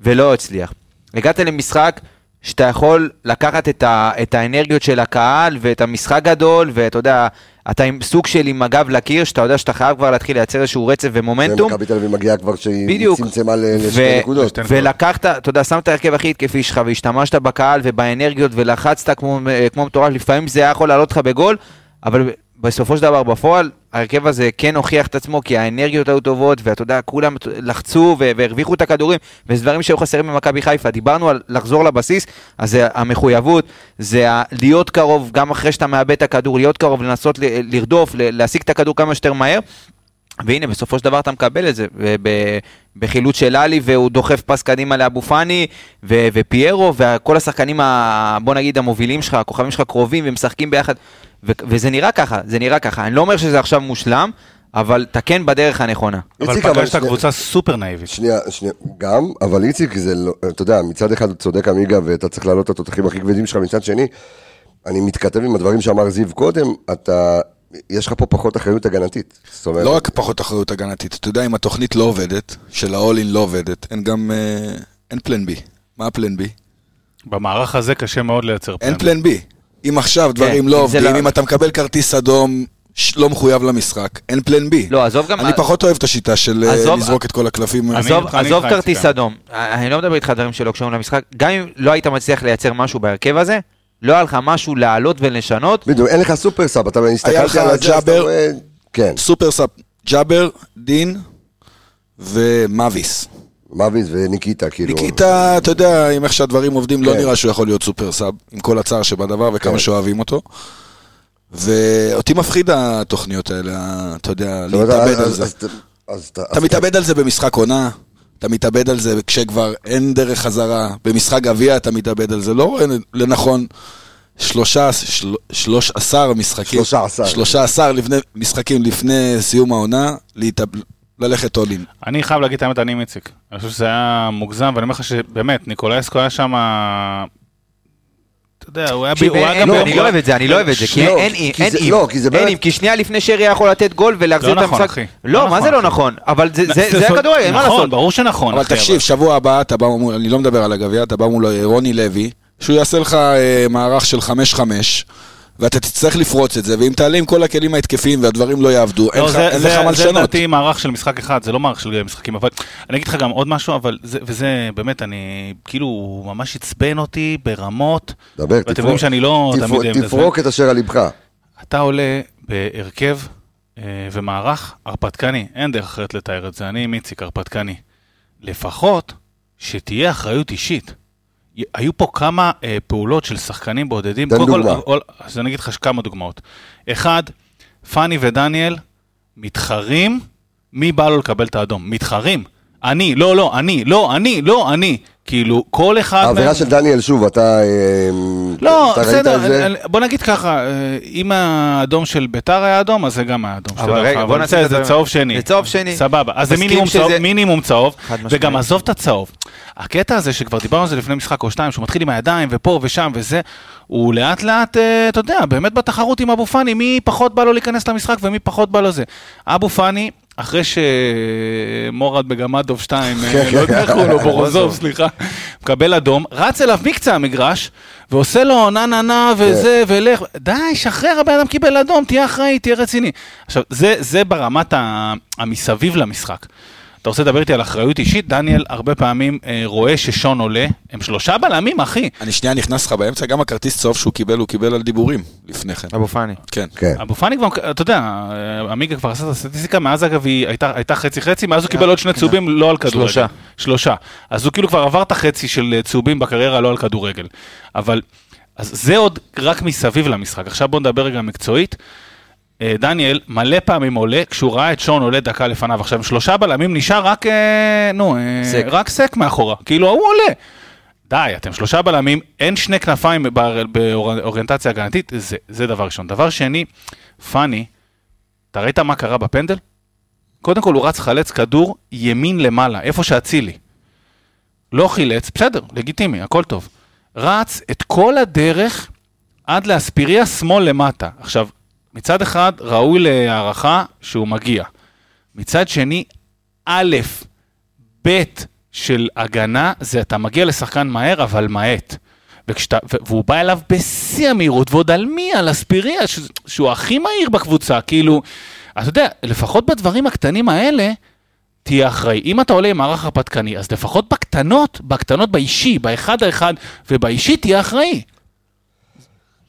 ולא הצליח. הגעת למשחק שאתה יכול לקחת את, ה, את האנרגיות של הקהל ואת המשחק גדול, ואתה יודע, אתה עם סוג של עם הגב לקיר, שאתה יודע שאתה חייב כבר להתחיל לייצר איזשהו רצף ומומנטום. ומכבי תל אביב מגיעה כבר שהיא בדיוק. צמצמה לשתי נקודות. ולקחת, אתה יודע, שמת את ההרכב הכי התקפי שלך והשתמשת בקהל ובאנרגיות ולחצת כמו, כמו מטורף, לפעמים זה היה יכול לעלות לך בגול, אבל בסופו של דבר בפועל, ההרכב הזה כן הוכיח את עצמו כי האנרגיות היו טובות, ואתה יודע, כולם לחצו והרוויחו את הכדורים, וזה דברים שהיו חסרים במכבי חיפה. דיברנו על לחזור לבסיס, אז זה המחויבות, זה להיות קרוב, גם אחרי שאתה מאבד את הכדור, להיות קרוב, לנסות לרדוף, להשיג את הכדור כמה שיותר מהר. והנה, בסופו של דבר אתה מקבל את זה, בחילוץ של עלי, והוא דוחף פס קדימה לאבו פאני, ו- ופיירו, וכל השחקנים, ה- בוא נגיד, המובילים שלך, הכוכבים שלך קרובים, ומשחקים ביחד, ו- וזה נראה ככה, זה נראה ככה. אני לא אומר שזה עכשיו מושלם, אבל אתה כן בדרך הנכונה. אבל איציק, אבל פגשת שנייה- קבוצה סופר נאיבית. שנייה, שנייה, גם, אבל איציק, זה לא, אתה יודע, מצד אחד צודק עמיגה, ואתה צריך להעלות את התותחים הכי כבדים שלך, מצד שני, אני מתכתב עם הדברים שאמר זיו קודם, אתה, יש לך פה פחות אחריות הגנתית. זאת אומרת, לא רק פחות אחריות הגנתית, אתה יודע, אם התוכנית לא עובדת, של ה-all-in לא עובדת, אין גם, אה, אין פלן בי. מה הפלן בי? במערך הזה קשה מאוד לייצר אין פנדל. פלן בי. אם עכשיו דברים אם לא עובדים, לא- אם אתה מקבל כרטיס אדום לא מחויב למשחק, אין plan B. לא, עזוב גם... אני פחות אוהב את השיטה של אה, עזוב- לזרוק את כל הקלפים. אני עזוב, עזוב כרטיס. אדום, אני לא מדבר איתך דברים שלא קשורים למשחק, גם אם לא היית מצליח לייצר משהו בהרכב הזה, לא היה לך משהו לעלות ולשנות, בדיוק, אין לך super sub, אתה הסתכלת לך על זה, אז אתה ג'אבר. כן, super sub, ג'אבר, דין ומאביס. מאביס וניקיטה, כאילו. ניקיטה, אתה יודע, עם איך שהדברים עובדים, לא כן. נראה שהוא יכול להיות super sub, עם כל הצער שבדבר וכמה כן. שאוהבים אותו. ואותי מפחיד התוכניות האלה, אתה יודע, להתאבד על זה. אתה- מתאבד על זה במשחק עונה, אתה מתאבד על זה כשכבר אין דרך חזרה, במשחק גביע אתה מתאבד על זה, לא רואה לנכון שלושה, של, שלוש עשר משחקים, שלושה עשר. שלושה עשר לפני, משחקים לפני סיום העונה, להתאב, ללכת אולין. אני חייב להגיד את האמת, אני עם איציק. אני חושב שזה היה מוגזם, ואני אומר לך שבאמת, ניקולאסקו היה שם... אתה יודע, הוא היה... ב- אני לא אוהב את זה, אני לא אוהב את זה, כי לא, אין אם, לא, כי זה אין אם, כי שנייה לפני שרי היה יכול לתת גול ולהחזיר לא את נכון, המשחק. אחי. לא, לא מה נכון, זה לא אחי. נכון? אבל זה- זה זה הכדורגל, אין מה נכון, לעשות. ברור שנכון, אבל תקשיב, שבוע הבא אתה בא מול, אני לא מדבר על הגביע, אתה בא מול אה, רוני לוי, שהוא יעשה לך אה, מערך של 5-5, ואתה תצטרך לפרוץ את זה, ואם תעלה עם כל הכלים ההתקפיים והדברים לא יעבדו, אין לא, לך- זה- אין זה- לך מה זה לשנות. לדעתי מערך של משחק אחד, זה לא מערך של משחקים, אבל אני אגיד לך גם עוד משהו, אבל זה, וזה באמת, אני, כאילו, הוא ממש עצבן אותי ברמות, דבר, ואתם תפרוק- יודעים שאני לא תפרוק- תמיד... זה. תפרוק את אשר על לבך. אתה עולה בהרכב אה, ומערך הרפתקני, אין דרך אחרת לתאר את זה, אני עם איציק הרפתקני. לפחות שתהיה אחריות אישית. היו פה כמה אה, פעולות של שחקנים בודדים. תן קודם כל, דוגמה. כל, אז אני אגיד לך כמה דוגמאות. אחד, פאני ודניאל מתחרים מי בא לו לקבל את האדום. מתחרים. אני, לא, לא, אני, לא, אני, לא, אני. כאילו, כל אחד... העבירה מהם- של דניאל, שוב, אתה... אה, לא, אתה ראית בסדר, את זה? בוא נגיד ככה, אה, אם האדום של ביתר היה אדום, אז זה גם היה אדום. אבל רגע, בוא נעשה את זה צהוב שני. זה צהוב שני. סבבה, אז זה מינימום שזה- צהוב, מינימום צהוב. וגם עזוב את הצהוב. הקטע הזה שכבר דיברנו על זה לפני משחק או שתיים, שהוא מתחיל עם הידיים ופה ושם וזה, הוא לאט לאט, אה, אתה יודע, באמת בתחרות עם אבו פאני, מי פחות בא לו להיכנס למשחק ומי פחות בא לו זה. אבו פאני, אחרי שמורד בגמדוב 2, כן, לא יודע איך לו, כן. בורוזוב, סליחה, מקבל אדום, רץ אליו מקצה המגרש, ועושה לו נה נה נה וזה, כן. ולך, די, שחרר, הבן אדם קיבל אדום, תהיה אחראי, תהיה רציני. עכשיו, זה, ברמת המסביב למשחק. אתה רוצה לדבר איתי על אחריות אישית? דניאל הרבה פעמים אה, רואה ששון עולה, הם שלושה בלמים, אחי. אני שנייה נכנס לך באמצע, גם הכרטיס צהוב שהוא קיבל, הוא קיבל על דיבורים לפני כן. אבו פאני. כן. כן. אבו פאני כבר, אתה יודע, אה, עמיגה כבר עשה את הסטטיסטיקה, מאז אגב היא הייתה, הייתה חצי חצי, מאז הוא קיבל עוד שני צהובים לא על כדורגל. שלושה. שלושה. אז הוא כאילו כבר עבר את החצי של אה, צהובים בקריירה לא על כדורגל. אבל, אז זה עוד רק מסביב למשחק. עכשיו בוא נדבר רגע מקצועית. אה, דניאל מלא פעמים עולה, כשהוא ראה את שון עולה דקה לפניו. עכשיו, שלושה בלמים נשאר רק, אה, נו, אה, סק. רק סק מאחורה. כאילו, ההוא עולה. די, אתם שלושה בלמים, אין שני כנפיים באור- באוריינטציה הגנתית, זה, זה דבר ראשון. דבר שני, פאני, אתה ראית מה קרה בפנדל? קודם כל הוא רץ חלץ כדור ימין למעלה, איפה שאצילי. לא חילץ, בסדר, לגיטימי, הכל טוב. רץ את כל הדרך עד לאספיריה שמאל למטה. עכשיו, מצד אחד ראוי להערכה שהוא מגיע. מצד שני, א', ב' של הגנה זה אתה מגיע לשחקן מהר, אבל מאט. וכשאתה, והוא בא אליו בשיא המהירות, ועוד על מי? על אספיריה, שהוא הכי מהיר בקבוצה, כאילו, אתה יודע, לפחות בדברים הקטנים האלה, תהיה אחראי. אם אתה עולה עם מערך הרפתקני, אז לפחות בקטנות, בקטנות באישי, באחד האחד, ובאישי תהיה אחראי.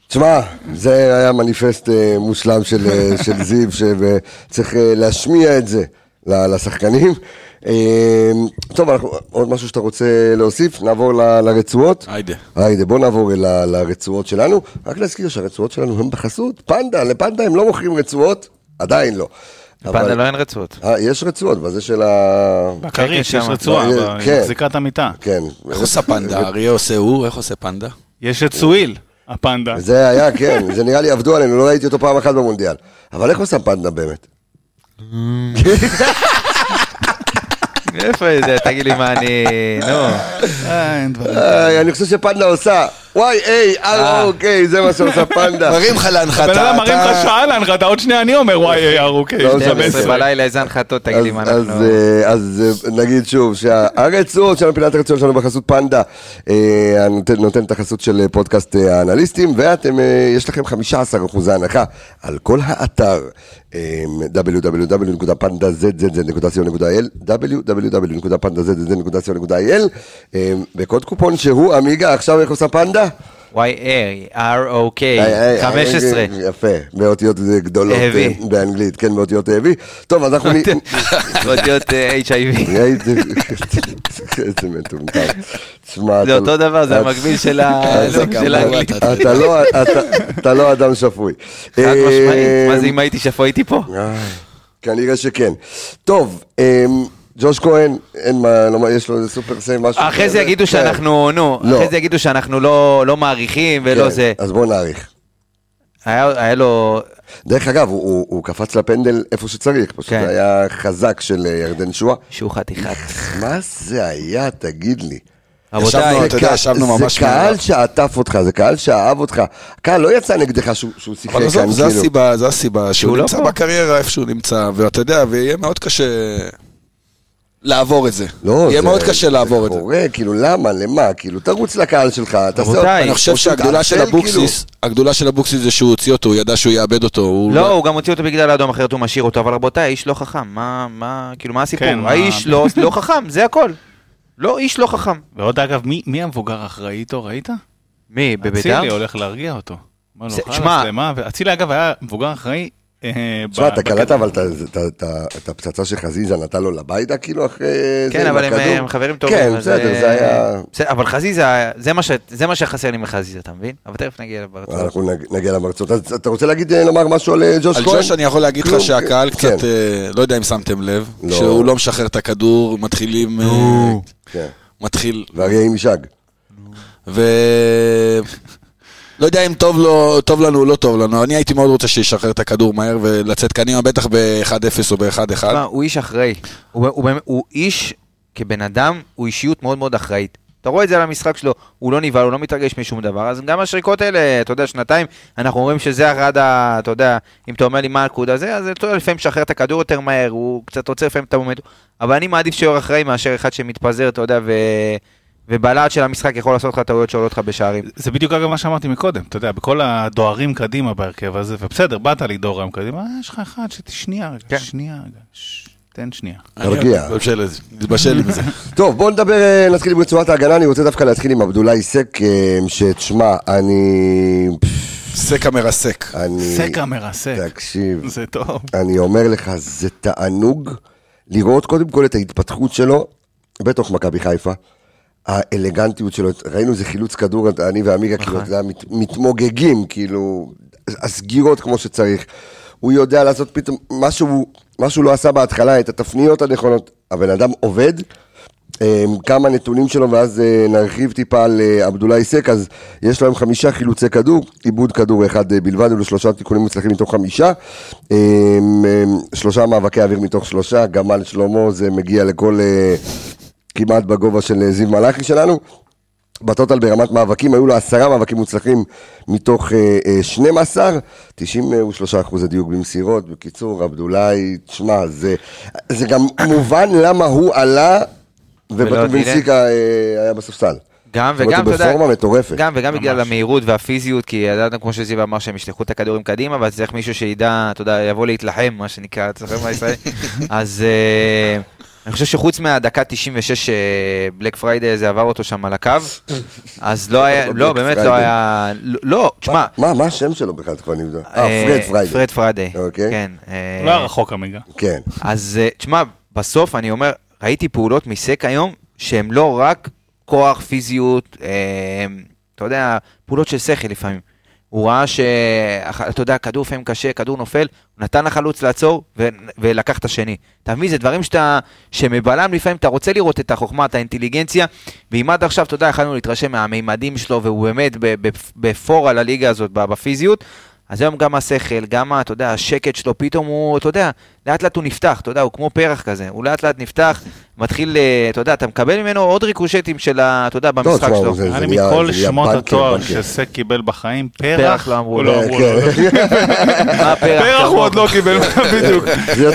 תשמע, זה היה מניפסט אה, מושלם של, אה, של זיו, שצריך אה, להשמיע את זה לשחקנים. טוב, אנחנו, עוד משהו שאתה רוצה להוסיף? נעבור ל- לרצועות? היידה. היידה, בוא נעבור ל- לרצועות שלנו. רק להזכיר שהרצועות שלנו הן בחסות פנדה, לפנדה הם לא מוכרים רצועות, עדיין לא. פנדה אבל- לא אין רצועות. אה, יש רצועות, בזה של ה... בכרית כן, יש שמה. רצועה, ב- כן. היא מחזיקה את המיטה. כן. איך עושה פנדה? אריה עושה הוא, איך עושה פנדה? יש את סואיל, הפנדה. זה היה, כן, זה נראה לי עבדו עלינו, לא ראיתי אותו פעם אחת במונדיאל. אבל איך עושה פנדה באמת? איפה זה? תגיד לי מה אני... נו. אה, אין דברים. אה, אני חושב שפנדה עושה וואי, איי, אר, אוקיי, זה מה שעושה פנדה. מרים לך להנחתה. הבן אדם מרים לך שעה להנחתה, עוד שנייה אני אומר וואי, איי, אוקיי. לא, זה 12 מסר. בלילה איזה הנחתות, תגיד לי מה אז- אנחנו... אז, אה, אה, נגיד שוב שהרצועות שלנו, פינת הרצועות שלנו בחסות פנדה, אה, נותן את החסות של אה, פודקאסט אה, האנליסטים, ואתם, אה, יש לכם 15% הנחה על כל האתר אה, www.pandazz.co.il www.pandazz.co.il אה, בקוד קופון שהוא עמיגה, עכשיו איך עושה פנדה? Y-A-R-O-K, היי, היי, 15. היי, יפה, באותיות אה, גדולות. אה, באנגלית, כן, באותיות אהבי. טוב, אז אנחנו... נ- אותיות אה, HIV. איזה מטומטם. תשמע, זה אותו דבר, זה המקביל של האנגלית. אתה- לא- אתה- לא אדם שפוי. חד משמעית, אה, מה זה אם הייתי שפוי הייתי פה? כנראה שכן. טוב, אה, ג'וש כהן, אין מה, לא יש לו איזה super save, משהו. אחרי זה? יגידו כן. שאנחנו, נו, לא. אחרי זה יגידו שאנחנו לא לא מעריכים ולא כן, זה. אז בואו נעריך. היה היה לו... דרך אגב, הוא- הוא הוא קפץ לפנדל איפה שצריך, פשוט כן. היה חזק של אה, ירדן שועה. שהוא חתיכת. מה זה היה, תגיד לי? רבותיי, ישבנו, אתה יודע, ישבנו ממש זה קהל. שעטף אותך, זה קהל שאהב אותך. הקהל לא יצא נגדך שהוא שיחק אבל כאן, עזוב, זה כאילו. הסיבה, זה הסיבה, שהוא לא נמצא. בקריירה איפה שהוא נמצא, ואתה יודע, ויהיה מאוד קשה לעבור את זה. לא, יהיה זה- מאוד קשה לעבור את זה. קורה, כאילו, למה, למה? כאילו, תרוץ לקהל שלך, תעשה... רבותיי, אני חושב שהגדולה של מתעצל, אבוקסיס, הגדולה של אבוקסיס זה שהוא הוציא אותו, הוא ידע שהוא יאבד אותו. הוא לא, הוא גם הוציא אותו בגלל האדום, אחרת הוא משאיר אותו, אבל רבותיי, האיש לא חכם, מה, מה, כאילו, מה הסיפור? כן, מה- האיש לא לא חכם, זה הכל. לא, איש לא חכם. ועוד אגב, מי- מי המבוגר האחראי איתו, ראית? מי, בביתר? אצילי הולך להרגיע אותו. זה- חלאס, שמע- למה? ואצילי אגב היה מבוגר אחראי תשמע, ב- אתה. קלטת אבל את הפצצה שחזיזה נתן לו לביידה כאילו אחרי... כן, אבל הם חברים טובים. כן, בסדר, אה, זה היה... בסדר, אבל חזיזה, זה מה שחסר לי מחזיזה, אתה מבין? אבל תכף נגיע לברצון. אנחנו נג- נגיע למרצות. אז אתה רוצה להגיד, אה, לומר משהו על אה, ג'וש על כהן? ג'וש אני יכול להגיד לך כלום, שהקהל כן. קצת, אה, לא יודע אם שמתם לב, לא. שהוא לא משחרר את הכדור, מתחילים, אה, כן. מתחיל, ואריה עם ישג. לא יודע אם טוב, לו, טוב לנו או לא טוב לנו, אני הייתי מאוד רוצה שישחרר את הכדור מהר ולצאת קדימה, בטח ב-1-0 או ב-1-1. תשמע, הוא איש אחראי. הוא, הוא, באמת- הוא איש, כבן אדם, הוא אישיות מאוד מאוד אחראית. אתה רואה את זה על המשחק שלו, הוא לא נבהל, הוא לא מתרגש משום דבר, אז גם השריקות האלה, אתה יודע, שנתיים, אנחנו אומרים שזה אחד ה... אתה יודע, אם אתה אומר לי מה הנקודה זה, אז אתה יודע, לפעמים משחרר את הכדור יותר מהר, הוא קצת עוצר לפעמים את המומנט, אבל אני מעדיף שיעור אחראי מאשר אחד שמתפזר, אתה יודע, ו... ובלהט של המשחק יכול לעשות לך טעויות שעולות לך בשערים. זה בדיוק אגב מה שאמרתי מקודם, אתה יודע, בכל הדוהרים קדימה בהרכב הזה, ובסדר, באת לדהור היום קדימה, אה, יש לך אחד, שנייה רגע, כן. שנייה רגע, ש- תן שנייה. תרגיע. מתבשל עם זה. טוב, בואו נדבר, אה, נתחיל עם רצועת ההגנה, אני רוצה דווקא להתחיל עם עבדולאי סק, אה, שתשמע, אני... סקה מרסק. אני... סקה מרסק, תקשיב, זה טוב. אני אומר לך, זה תענוג לראות קודם כל את ההתפתחות שלו בתוך מכבי חיפה. האלגנטיות שלו, ראינו איזה חילוץ כדור, אני ועמיגה, כאילו, אתה יודע, מת, מתמוגגים, כאילו, הסגירות כמו שצריך. הוא יודע לעשות פתאום משהו, משהו לא עשה בהתחלה, את התפניות הנכונות. הבן אדם עובד, אה, כמה נתונים שלו, ואז אה, נרחיב טיפה על אה, עבדולאי סק, אז יש להם חמישה חילוצי כדור, עיבוד כדור אחד אה, בלבד, היו לו שלושה תיקונים מוצלחים מתוך חמישה, אה, אה, שלושה מאבקי אוויר מתוך שלושה, גמל שלמה זה מגיע לכל, כמעט בגובה של אה, זיו מלאכי שלנו. בטוטל ברמת מאבקים, היו לו עשרה מאבקים מוצלחים מתוך אה, אה, 12, 93 אחוזי דיוק במסירות. בקיצור, עבדולאי, תשמע, זה, זה גם מובן למה הוא עלה ולא ובטובינסיקה אה, היה בספסל. גם וגם, אתה יודע, בפורמה מטורפת. גם וגם בגלל ממש. המהירות והפיזיות, כי ידעתם, כמו שזיו אמר, שהם ישלחו את הכדורים קדימה, אבל צריך מישהו שידע, אתה יודע, יבוא להתלחם, מה שנקרא, אתה זוכר מה ישראל? אז אה, אני חושב שחוץ מהדקה 96 Black Friday הזה עבר אותו שם על הקו, אז לא היה, לא, באמת. לא היה, לא, לא, תשמע, מה, מה השם שלו בכלל? כבר נבדוק. אה, פרד פריידי. פרד פריידי. כן. אה, לא היה רחוק עמיגה. כן. אז אה, תשמע, בסוף אני אומר, ראיתי פעולות מסק היום שהן לא רק כוח, פיזיות, אה, אתה יודע, פעולות של שכל לפעמים. הוא ראה שאתה יודע, כדור לפעמים קשה, כדור נופל, הוא נתן לחלוץ לעצור ו- ולקח את השני. אתה מבין, זה דברים שאתה, שמבלם לפעמים, אתה רוצה לראות את החוכמה, את האינטליגנציה, ואם עד עכשיו, אתה יודע, יכולנו להתרשם מהמימדים שלו, והוא באמת בפור על הליגה הזאת, בפיזיות, אז היום גם השכל, גם, אתה יודע, השקט שלו, פתאום הוא, אתה יודע, לאט לאט הוא נפתח, אתה יודע, הוא כמו פרח כזה, הוא לאט לאט נפתח, מתחיל, אה, אתה יודע, אתה מקבל ממנו עוד ריקושטים של, ה- אתה יודע, במשחק שלו. נהיה- מכל שמות התואר. שסק קיבל בחיים, פרח פרח, לא אמרו לו. לא לו. כן. מה הפרח? פרח הוא עוד לא קיבל, בדיוק.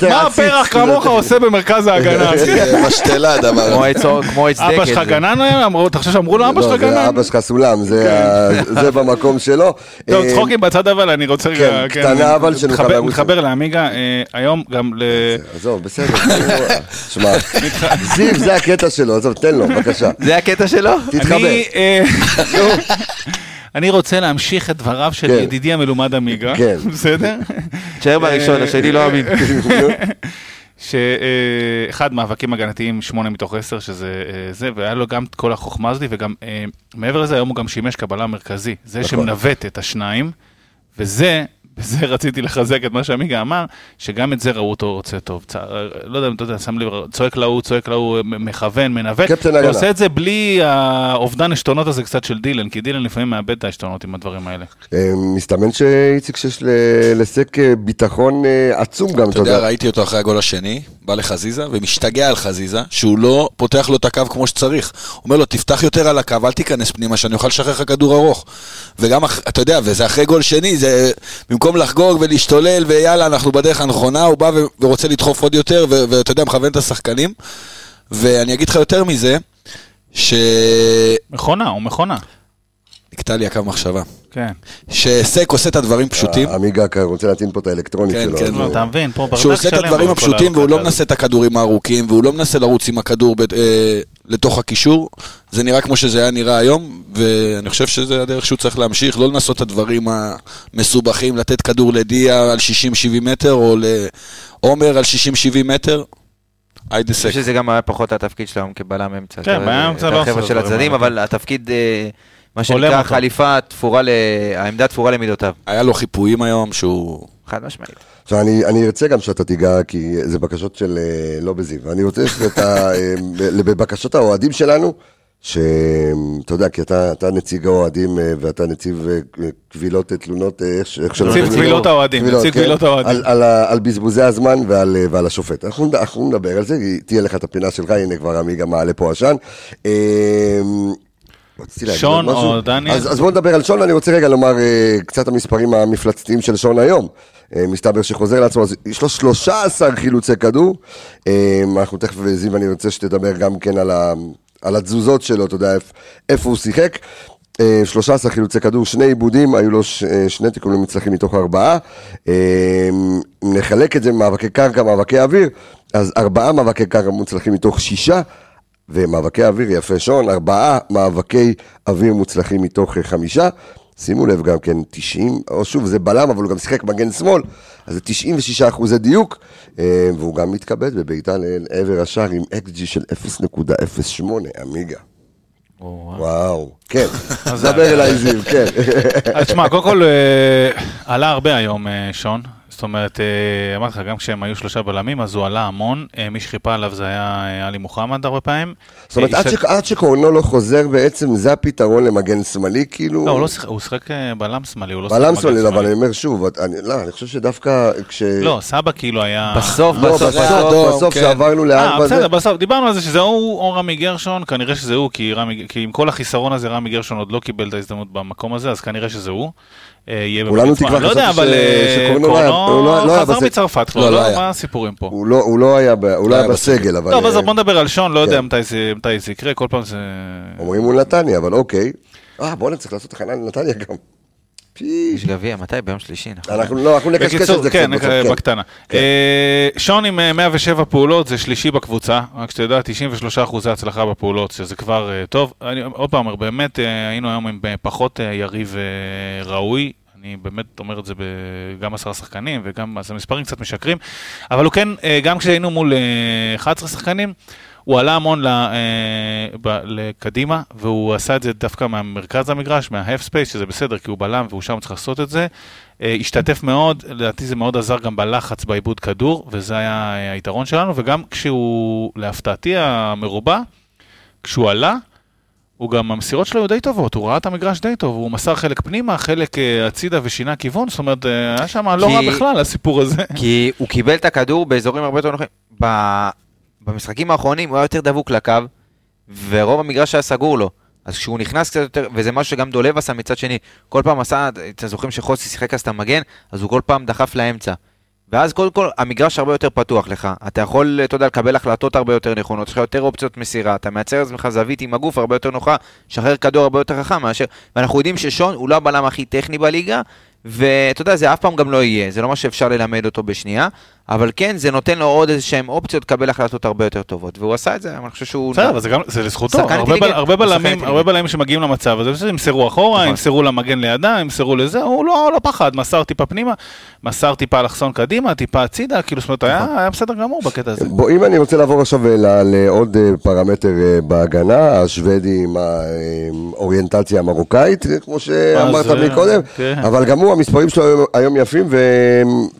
מה הפרח כמוך עושה במרכז ההגנה? משתלה הדבר הזה. כמו עץ אבא דקל. שלך זה. גנן? אמרו- אתה חושב שאמרו לו אבא לא, שלך גנן? אבא שלך סולם, זה זה במקום שלו. טוב, אה, צחוקים בצד אבל אני רוצה רגע, כן, קטנה, אבל שנוכל. מתחבר לעמיגה, אה, היום גם ל... עזוב, בסדר. שמע, זיו זה הקטע שלו, עזוב, תן לו, בבקשה. זה הקטע שלו? תתחבר. אני, אה, אני רוצה להמשיך את דבריו של כן. ידידי המלומד עמיגה, כן. בסדר? תשאר בראשון, השני לא אמין. שאחד מאבקים הגנתיים, שמונה מתוך עשר, שזה אה, זה, והיה לו גם את כל החוכמה הזאת, וגם אה, מעבר לזה, היום הוא גם שימש קבלה מרכזי. זה נכון. שמנווט את השניים, וזה, בזה רציתי לחזק את מה שעמיגה אמר, שגם את זה ראו אותו רוצה טוב. צע, לא יודע אם אתה יודע, שם לב, צועק להוא, צועק להוא, מכוון, מנווט. קפטן הוא הגנה. עושה את זה בלי האובדן עשתונות הזה קצת של דילן, כי דילן לפעמים מאבד את העשתונות עם הדברים האלה. אה, מסתמן שאיציק שיש ל- לסק אה, ביטחון אה, עצום גם, אתה יודע, ראיתי אותו אחרי הגול השני, בא לחזיזה, ומשתגע על חזיזה, שהוא לא פותח לו את הקו כמו שצריך. הוא אומר לו, תפתח יותר על הקו, אל תיכנס פנימה, שאני אוכל לשחרר לך כדור ארוך. וגם, אתה יודע, וזה אחרי גול שני, זה במקום לחגוג ולהשתולל, ויאללה, אנחנו בדרך הנכונה, הוא בא ורוצה לדחוף עוד יותר, ואתה יודע, מכוון את השחקנים. ואני אגיד לך יותר מזה, ש... מכונה, הוא מכונה. נקטע לי הקו מחשבה. כן. שסק עושה את הדברים פשוטים, עמיגה כ- רוצה להטעין פה את האלקטרונית כן, שלו. כן, אה, אתה מבין, פה ברדק שהוא עושה את שלם הדברים הפשוטים והוא לא מנסה את הכדורים הארוכים והוא לא מנסה לרוץ עם הכדור אה, לתוך הקישור. זה נראה כמו שזה היה נראה היום, ואני חושב שזה הדרך שהוא צריך להמשיך, לא לנסות את הדברים המסובכים, לתת כדור לדיה על 60-70 מטר, או לעומר על 60-70 מטר. היידה אני. חושב שזה גם היה פחות התפקיד שלו היום כבלם אמצע. כן, בלם אמצע לא את עושה החבר'ה של הצדדים, אבל התפקיד, אה, מה שנקרא. חליפה תפורה, ל- העמדה תפורה למידותיו. היה לו חיפויים היום שהוא... חד משמעית. עכשיו, אני, אני ארצה גם שאתה תיגע, כי זה בקשות של אה, לא בזיו. אני רוצה שאתה, אה, בבקשות האוהדים שלנו, שאתה יודע, כי אתה, אתה נציג האוהדים אה, ואתה נציב קבילות תלונות, איך ש- איך שלא נציב קבילות לו. האוהדים, קבילות, נציג כן? קבילות האוהדים. על, על, על בזבוזי הזמן ועל, ועל השופט. אנחנו, אנחנו נדבר על זה, תהיה לך את הפינה שלך, הנה כבר עמיגה מעלה פה עשן. רציתי להגיד שון משהו. או דניאל? אז, אז בואו נדבר על שון, אני רוצה רגע לומר אה, קצת המספרים המפלצתיים של שון היום. אה, מסתבר שחוזר לעצמו, אז יש לו 13 חילוצי כדור. אה, אנחנו תכף, זיו, אני רוצה שתדבר גם כן על, ה, על התזוזות שלו, אתה יודע איפ, איפה הוא שיחק. אה, 13 חילוצי כדור, שני עיבודים, היו לו ש, אה, שני תיקונים מוצלחים מתוך ארבעה. אם נחלק את זה ממאבקי קרקע, מאבקי אוויר, אז ארבעה מאבקי קרקע מוצלחים מתוך שישה. ומאבקי אוויר יפה שון, ארבעה מאבקי אוויר מוצלחים מתוך אה, חמישה. שימו לב גם כן, 90, או שוב, זה בלם, אבל הוא גם שיחק מגן שמאל, אז זה 96 אחוזי דיוק, אה, והוא גם מתכבד בבעיטה לעבר השער עם XG של 0.08, עמיגה. וואו, כן, דבר אליי זיו, כן. אז תשמע, קודם כל, אה, עלה הרבה היום אה, שון. זאת אומרת, אה, אמרתי לך, גם כשהם היו שלושה בלמים, אז הוא עלה המון. אה, מי שחיפה עליו זה היה אה, עלי מוחמד הרבה פעמים. זאת אומרת, עד ש- עד שקורנו לא חוזר, בעצם זה הפתרון למגן שמאלי, כאילו... לא, הוא לא שיחק, הוא שיחק בלם שמאלי, הוא לא שיחק בלם מגן שמאלי, אבל אני אומר שוב, אני- לא, אני חושב שדווקא כש... לא, סבא כאילו היה... בסוף, לא, בסוף, בסוף, בסוף כן. שעברנו אה, לארבע, זה- בסדר, בסוף, דיברנו על זה שזה הוא או רמי גרשון, כנראה שזה הוא, כי, רמי, כי עם כל החיסרון הזה רמי גרשון עוד לא קיבל את ההזדמנות במקום הזה, אז כנראה שזה הוא. אה, יהיה כולנו באמת- תקווה, לא חשבתי אבל ש- אה, שקורנו לא היה- הוא לא- חזר. מצרפת כבר, לא, לא לא, היה. מה הסיפורים פה? הוא לא- הוא לא היה ב- הוא לא היה היה בסגל, אבל... טוב, אז אה, בוא נדבר על שון, לא יודע כן. מתי זה- מתי זה יקרה, כל פעם זה... אומרים מול נתניה, אבל אוקיי. אה, בוא'נה, צריך לעשות הכנה לנתניה גם. יש גביע, מתי? ביום שלישי, נכון? אנחנו לא, אנחנו נקשקש את זה כן, קצת בסוף, בקטנה. שון עם אה, 107 פעולות, זה שלישי בקבוצה, רק שתדע, 93 אחוזי הצלחה בפעולות, שזה כבר אה, טוב. אני עוד פעם אומר, באמת אה, היינו היום עם אה, פחות יריב ראוי. אני באמת אומר את זה גם עשרה שחקנים וגם, אז המספרים קצת משקרים, אבל הוא כן, גם כשהיינו מול אה, 11 שחקנים, הוא עלה המון ל, אה, ב, לקדימה, והוא עשה את זה דווקא מהמרכז המגרש, מה-half space, שזה בסדר, כי הוא בלם והוא שם צריך לעשות את זה. אה, השתתף מאוד, לדעתי זה מאוד עזר גם בלחץ בעיבוד כדור, וזה היה אה, היתרון שלנו, וגם כשהוא, להפתעתי המרובה, כשהוא עלה, הוא גם, המסירות שלו היו די טובות, הוא ראה את המגרש די טוב, הוא מסר חלק פנימה, חלק אה, הצידה ושינה כיוון, זאת אומרת, אה, היה שם לא רע בכלל הסיפור הזה. כי הוא קיבל את הכדור באזורים הרבה יותר נוחים. במשחקים האחרונים הוא היה יותר דבוק לקו, ורוב המגרש היה סגור לו. אז כשהוא נכנס קצת יותר, וזה משהו שגם דולב עשה מצד שני, כל פעם עשה, אתם זוכרים שחוסי שיחק אז את המגן, אז הוא כל פעם דחף לאמצע. ואז קודם כל, המגרש הרבה יותר פתוח לך. אתה יכול, אתה יודע, לקבל החלטות הרבה יותר נכונות, יש לך יותר אופציות מסירה, אתה מייצר לעצמך זווית עם הגוף הרבה יותר נוחה, שחרר כדור הרבה יותר חכם מאשר... ואנחנו יודעים ששון הוא לא הבלם הכי טכני בליגה, ואתה יודע, זה אף פעם גם לא יהיה, זה לא מה שאפשר ללמד אותו בשנייה, אבל כן, זה נותן לו עוד איזה שהם אופציות לקבל החלטות הרבה יותר טובות, והוא עשה את זה, אני חושב שהוא... בסדר, אבל זה גם, זה לזכותו, הרבה, בל, בלמים. הרבה בלמים שמגיעים למצב הזה, בסדר, ימסרו אחורה, נכון. ימסרו למגן לידה, ימסרו לזה, הוא לא, לא פחד, מסר טיפה פנימה, מסר טיפה אלכסון קדימה, טיפה הצידה, כאילו, זאת אומרת, נכון. היה, בסדר גמור בקטע הזה. בוא, אם אני רוצה לעבור עכשיו אה, לעוד אה, פרמטר אה, בהגנה, השוודי עם האוריינטציה המרוקאית, כמו שאמרת מקודם, כן. אבל גם הוא, המספרים שלו היום- היום יפים,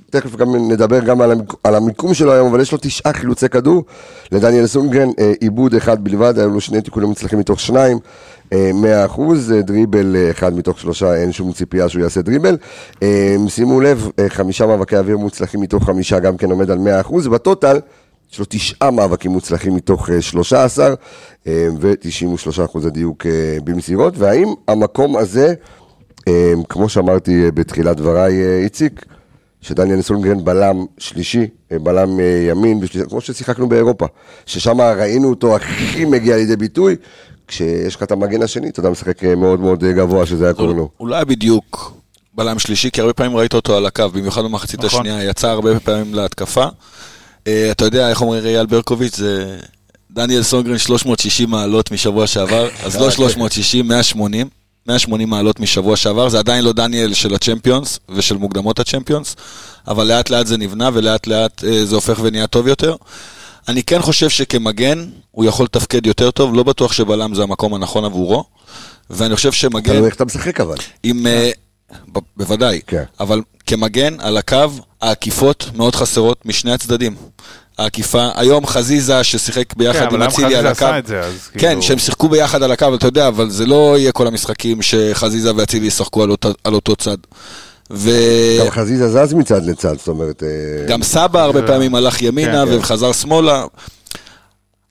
ותכף גם נדבר גם על המק- על המיקום שלו היום, אבל יש לו תשעה חילוצי כדור, לדניאל סונגרן אה, עיבוד אחד בלבד, היו לו שני תיקונים מוצלחים מתוך שניים. אה, 100% אה, דריבל אה, אחד מתוך שלושה, אין שום ציפייה שהוא יעשה דריבל. שימו לב, חמישה מאבקי אוויר מוצלחים מתוך חמישה, גם כן עומד על 100%, ובטוטל יש לו תשעה מאבקים מוצלחים מתוך אה, 13, אה, ו-93 אחוז הדיוק במסירות, והאם המקום הזה, כמו שאמרתי בתחילת דבריי, איציק, שדניאל סונגרן בלם שלישי, אה, בלם אה, ימין, בשלישי, כמו ששיחקנו באירופה, ששם ראינו אותו הכי מגיע לידי ביטוי, כשיש לך את המגן השני, אתה יודע, משחק אה, מאוד מאוד גבוה, שזה היה קוראים לו. היה בדיוק בלם שלישי, כי הרבה פעמים ראית אותו על הקו, במיוחד במחצית נכון. השנייה, יצא הרבה פעמים להתקפה. אתה יודע, איך אומר אייל ברקוביץ', זה דניאל סונגרן 360 מעלות משבוע שעבר, אז לא 360, 180. 180 מעלות משבוע שעבר, זה עדיין לא דניאל של הצ'מפיונס ושל מוקדמות הצ'מפיונס, אבל לאט לאט זה נבנה ולאט לאט אה, זה הופך ונהיה טוב יותר. אני כן חושב שכמגן הוא יכול לתפקד יותר טוב, לא בטוח שבלם זה המקום הנכון עבורו, ואני חושב שמגן... תלוי איך אתה משחק אבל. עם... אה, ב- בוודאי, כן. אבל כמגן על הקו, העקיפות מאוד חסרות משני הצדדים. העקיפה, היום חזיזה ששיחק ביחד כן, עם אבל למה אצילי על חזיזה הקו. עשה את זה, אז כן, כאילו- שהם שיחקו ביחד על הקו, אתה יודע, אבל זה לא יהיה כל המשחקים שחזיזה ואצילי ישחקו על אותו, על אותו צד. גם חזיזה זז מצד לצד, זאת אומרת... אה, וגם סבא הרבה פעמים הלך ימינה כן, כן. וחזר שמאלה.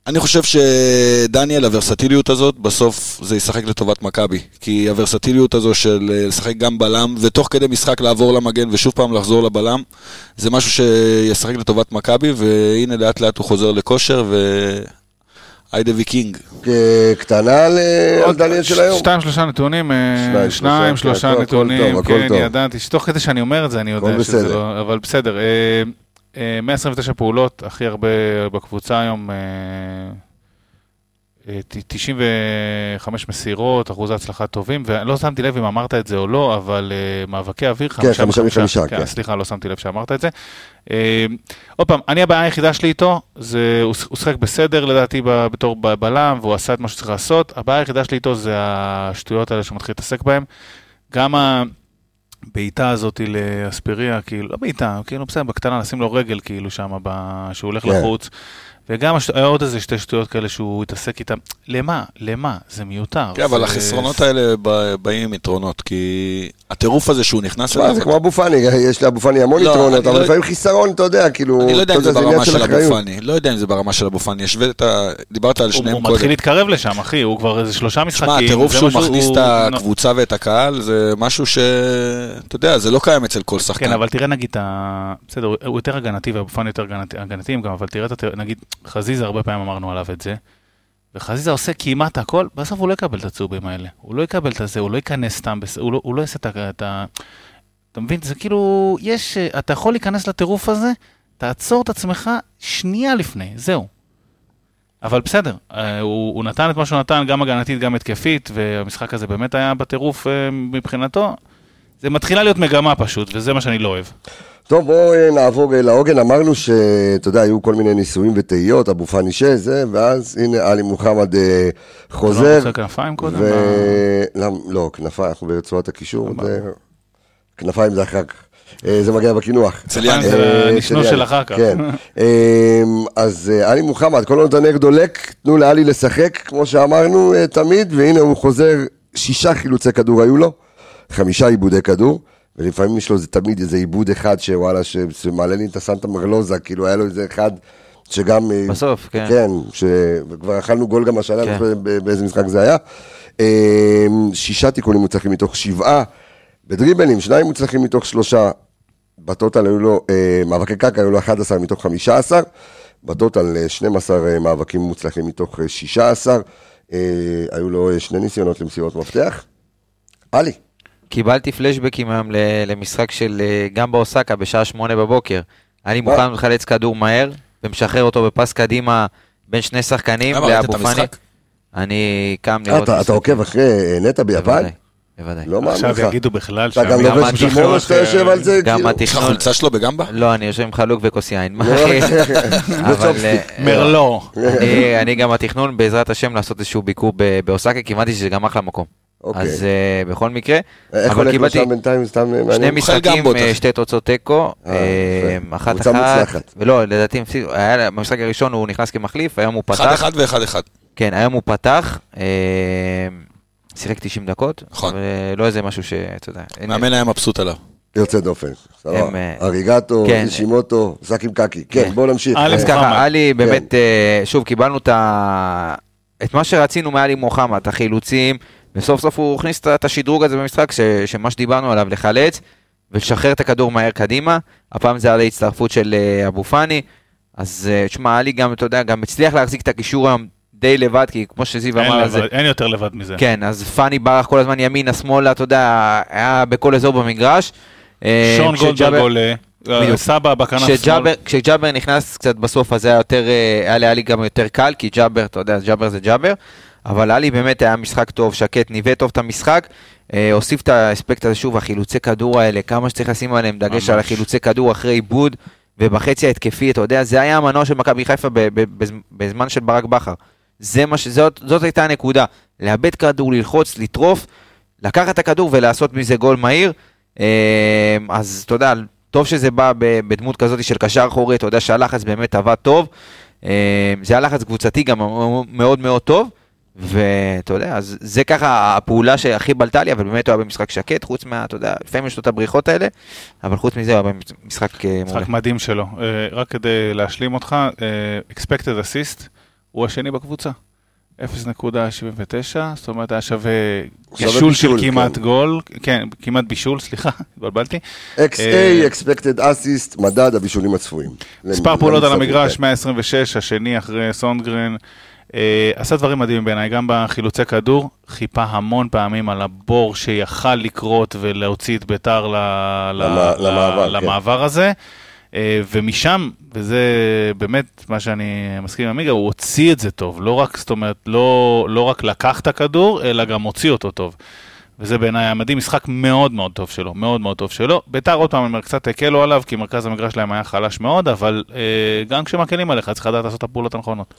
אני חושב שדניאל, הוורסטיליות הזאת, בסוף זה ישחק לטובת מכבי. כי הוורסטיליות הזו של אה, לשחק גם בלם, ותוך כדי משחק לעבור למגן ושוב פעם לחזור לבלם, זה משהו שישחק לטובת מכבי, והנה לאט לאט הוא חוזר לכושר, והיידה ויקינג. אה, קטנה על אה, דניאל של היום. שתיים, שלושה נתונים, שניים, שלושה, כן, הכל נתונים, טוב, הכל כן. ידעתי, שתוך כדי שאני אומר את זה, אני יודע שזה בסדר. לא, אבל בסדר. אה, אה, 129 פעולות, הכי הרבה בקבוצה היום, אה, אה, ת- 95 מסירות, אחוזי הצלחה טובים, ולא שמתי לב אם אמרת את זה או לא, אבל אה, מאבקי אוויר, חמישה מחמישה, כן. סליחה, לא שמתי לב שאמרת את זה. אה, עוד פעם, אני הבעיה היחידה שלי איתו, זה, הוא ש- הוא שיחק בסדר לדעתי בתור בלם, והוא עשה את מה שצריך לעשות. הבעיה היחידה שלי איתו זה השטויות האלה שהוא מתחיל להתעסק בהן. גם הבעיטה הזאת לאספריה, כאילו, לא בעיטה, כאילו בסדר, בקטנה, לשים לו רגל כאילו שם, שהוא הולך כן. לחוץ. וגם השט- היה עוד איזה שתי שטויות כאלה שהוא התעסק איתן. למה? למה? זה מיותר. כן, אבל זה- החסרונות האלה באים עם יתרונות, כי הטירוף הזה שהוא נכנס תשמע, זה כמו אבו פאני, יש לאבו פאני המון לא, יתרונות, אבל לא- לפעמים חיסרון, אתה יודע, כאילו, אני לא יודע אם זה ברמה של אבו. פאני, לא יודע אם זה ברמה של אבו פאני, דיברת על הוא, שניהם הוא קודם. מתחיל להתקרב לשם, אחי, הוא כבר איזה שלושה משחקים. שמע, הטירוף שהוא מכניס הוא- את הקבוצה ואת הקהל, זה משהו ש... אתה יודע, זה לא קיים אצל כל שחקן. כן, אבל תראה נגיד, בסדר, הוא- הוא יותר הגנתי ואבו פאני יותר הגנתי- גם, אבל תראה, נגיד, חזיזה, הרבה פעמים אמרנו עליו את זה, וחזיזה עושה כמעט הכל, בסוף הוא לא יקבל את הצהובים האלה. הוא לא יקבל את הזה, הוא לא ייכנס סתם, הוא לא- הוא לא יעשה את ה... את ה- אתה מבין? זה כאילו, יש, אתה יכול להיכנס לטירוף הזה, תעצור את עצמך שנייה לפני, זהו. אבל בסדר, אה, הוא, הוא נתן את מה שהוא נתן, גם הגנתית, גם התקפית, והמשחק הזה באמת היה בטירוף אה, מבחינתו. זה מתחילה להיות מגמה פשוט, וזה מה שאני לא אוהב. טוב, בואו אה, נעבור אה, לעוגן. אמרנו שאתה יודע, היו כל מיני ניסויים וטעיות, אבו פאני שזה, ואז הנה עלי מוחמד אה, אתה לא חוזר. רוצה כנפיים קודם? ו... מה- למ- לא, כנפיים, אנחנו ברצועת הקישור. זה- כנפיים זה אחר כך. זה מגיע בקינוח. אצל יאני. זה הנשנוש של. אחר כך. כן. אז עלי מוחמד, כל עוד הנר דולק, תנו לעלי לשחק, כמו שאמרנו תמיד, והנה הוא חוזר, שישה חילוצי כדור היו לו, חמישה עיבודי כדור, ולפעמים יש לו זה תמיד איזה עיבוד אחד שוואלה, שמעלה לי את הסנטה מרלוזה, כאילו היה לו איזה אחד שגם... אה, בסוף, כן. כן, שכבר אכלנו גול גם השנה, כן. באיזה משחק זה היה. אה, שישה תיקונים מוצלחים מתוך שבעה, בדריבלים, שניים מוצלחים מתוך שלושה, בטוטל היו לו, אה, מאבקי קרקע היו לו 11 מתוך 15, בטוטל אה, 12 אה, מאבקים מוצלחים מתוך אה, 16, אה, היו לו שני ניסיונות למסירות מפתח. עלי, קיבלתי פלשבקים היום ל- למשחק של אה, גם באוסקה בשעה שמונה בבוקר. אני? מוכן לחלץ כדור מהר ומשחרר אותו בפס קדימה בין שני שחקנים לאבו פאני. אני קם לראות אתה. עוקב אחרי אה, נטע ביוון? בוודאי. לא מאמין עכשיו לך. יגידו בכלל אתה גם לובש קימונו שאתה יושב על זה? גם כאילו? יש לך התכנון, חולצה שלו בגמבה? לא, אני יושב עם חלוק וכוס יין. לא, אבל אה, מרלו. אני- גם התכנון בעזרת השם לעשות איזשהו ביקור ב- באוסקה, כי הבנתי שזה גם אחלה מקום. אוקיי. אז אה, בכל מקרה, איך אבל הולך לו קיבלתי שם בינתיים? סתם אה, שני משחקים, אה. שתי תוצאות תיקו, אה, אה. אחת אחת. ולא, לדעתי, במשחק הראשון הוא נכנס כמחליף, היום הוא אחד פתח, אחד ואחד אחד. כן, היום הוא פתח, אה, שיחק 90 דקות, נכון. ולא איזה משהו שאתה יודע, מאמן היה מבסוט עליו. יוצא דופן. סבבה. אה, אריגטו, כן. אישימוטו, שק עם קקי. כן, כן. בואו נמשיך. אז אה. ככה, עלי כן. באמת, אה, שוב, קיבלנו את מה שרצינו מעלי מוחמד, את החילוצים, וסוף סוף הוא הכניס את- השדרוג הזה במשחק, ש- שמה שדיברנו עליו, לחלץ ולשחרר את הכדור מהר קדימה. הפעם זה היה להצטרפות של אה, אבו פאני. אז אה, תשמע, עלי גם, אתה יודע, גם הצליח להחזיק את הקישור היום די לבד, כי כמו שזיו אמר. לבד- אין יותר לבד מזה. כן, אז פאני ברח כל הזמן ימינה, שמאלה, אתה יודע, היה בכל אזור במגרש. אה, שון גולדברג עולה. סבא בכנף שמאל. כשג'אבר, נכנס קצת בסוף, אז היה יותר, היה לאלי גם יותר קל, כי ג'אבר, אתה יודע, ג'אבר זה ג'אבר, אבל לאלי באמת היה משחק טוב, שקט, ניווט טוב את המשחק, אה, הוסיף את האספקט הזה, שוב, החילוצי כדור האלה, כמה שצריך לשים עליהם דגש על ממש. החילוצי כדור אחרי עיבוד, ובחצי ההתקפי, אתה יודע, זה היה המנוע של מכבי חיפה בזמן של ברק בכר. זה מה ש... זאת, זאת הייתה הנקודה, לאבד כדור, ללחוץ, לטרוף, לקחת את הכדור ולעשות מזה גול מהיר. אה, אז אתה יודע, טוב שזה בא בדמות כזאת של קשר אחורי, אתה יודע שהלחץ באמת עבד טוב. אה, זה היה לחץ קבוצתי גם מאוד מאוד טוב. ואתה יודע, אז זה ככה הפעולה שהכי בלטה לי, אבל באמת הוא היה במשחק שקט, חוץ מה, אתה יודע, לפעמים יש לו את הבריחות האלה, אבל חוץ מזה הוא היה במשחק אה, מעולה. משחק מדהים שלו. אה, רק כדי להשלים אותך, אה, expected assist הוא השני בקבוצה. 0.79, זאת אומרת היה שווה בישול של בישול, כמעט כן. גול, כן, כמעט בישול, סליחה, התבלבלתי. XA, expected assist, מדד הבישולים הצפויים. מספר פעולות על המגרש, כאלה. 126, השני אחרי סונדגרן. אה, עשה דברים מדהימים בעיניי, גם בחילוצי כדור, חיפה המון פעמים על הבור שיכל לקרות ולהוציא את ביתר ל- ל- למ- ל- למעבר, כן. למעבר הזה. אה, ומשם, וזה באמת מה שאני מסכים עם עמיגה, הוא הוציא את זה טוב, לא רק, זאת אומרת, לא, לא רק לקח את הכדור, אלא גם הוציא אותו טוב. וזה בעיניי היה מדהים, משחק מאוד מאוד טוב שלו, מאוד מאוד טוב שלו. ביתר עוד פעם, אומר, קצת הקלו עליו, כי מרכז המגרש שלהם היה חלש מאוד, אבל אה, גם כשמקלים עליך, צריך לדעת לעשות את הפעולות הנכונות.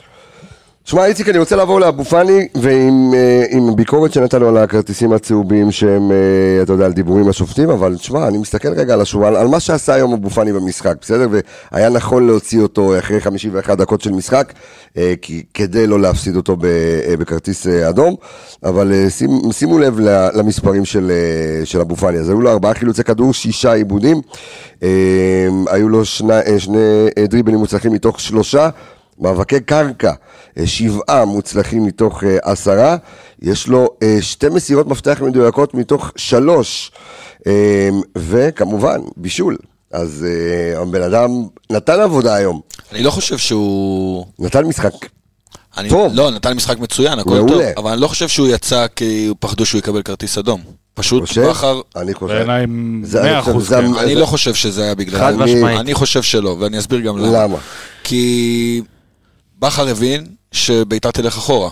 שמע, איציק, אני רוצה לעבור לאבו פאני, ועם אה, ביקורת שנתנו על הכרטיסים הצהובים שהם, אה, אתה יודע, על דיבורים לשופטים, אבל תשמע, אני מסתכל רגע על השורה, על, מה שעשה היום אבו פאני במשחק, בסדר? והיה נכון להוציא אותו אחרי 51 דקות של משחק, אה, כדי לא להפסיד אותו בכרטיס אדום, אבל שימו לב למספרים של, של אבו פאני, אז היו לו ארבעה חילוצי כדור, שישה עיבודים, היו לו שני, דריבלים מוצלחים מתוך שלושה, מאבקי קרקע, אה, שבעה מוצלחים מתוך אה, עשרה, יש לו אה, שתי מסירות מפתח מדויקות מתוך שלוש, אה, וכמובן, בישול. אז הבן אדם נתן עבודה היום, אני לא חושב שהוא... נתן משחק. אני, טוב. לא, נתן משחק מצוין, הכל מעולה. טוב, אבל אני לא חושב שהוא יצא כי פחדו שהוא יקבל כרטיס אדום. פשוט חושב? בכר, אני חושב. בעיניי זה- אני 100% חושב, זה- כן. אני לא חושב שזה היה בגלל חד זה. משמעית. אני חושב שלא, ואני אסביר גם למה. למה? כי בכר הבין שביתר תלך אחורה,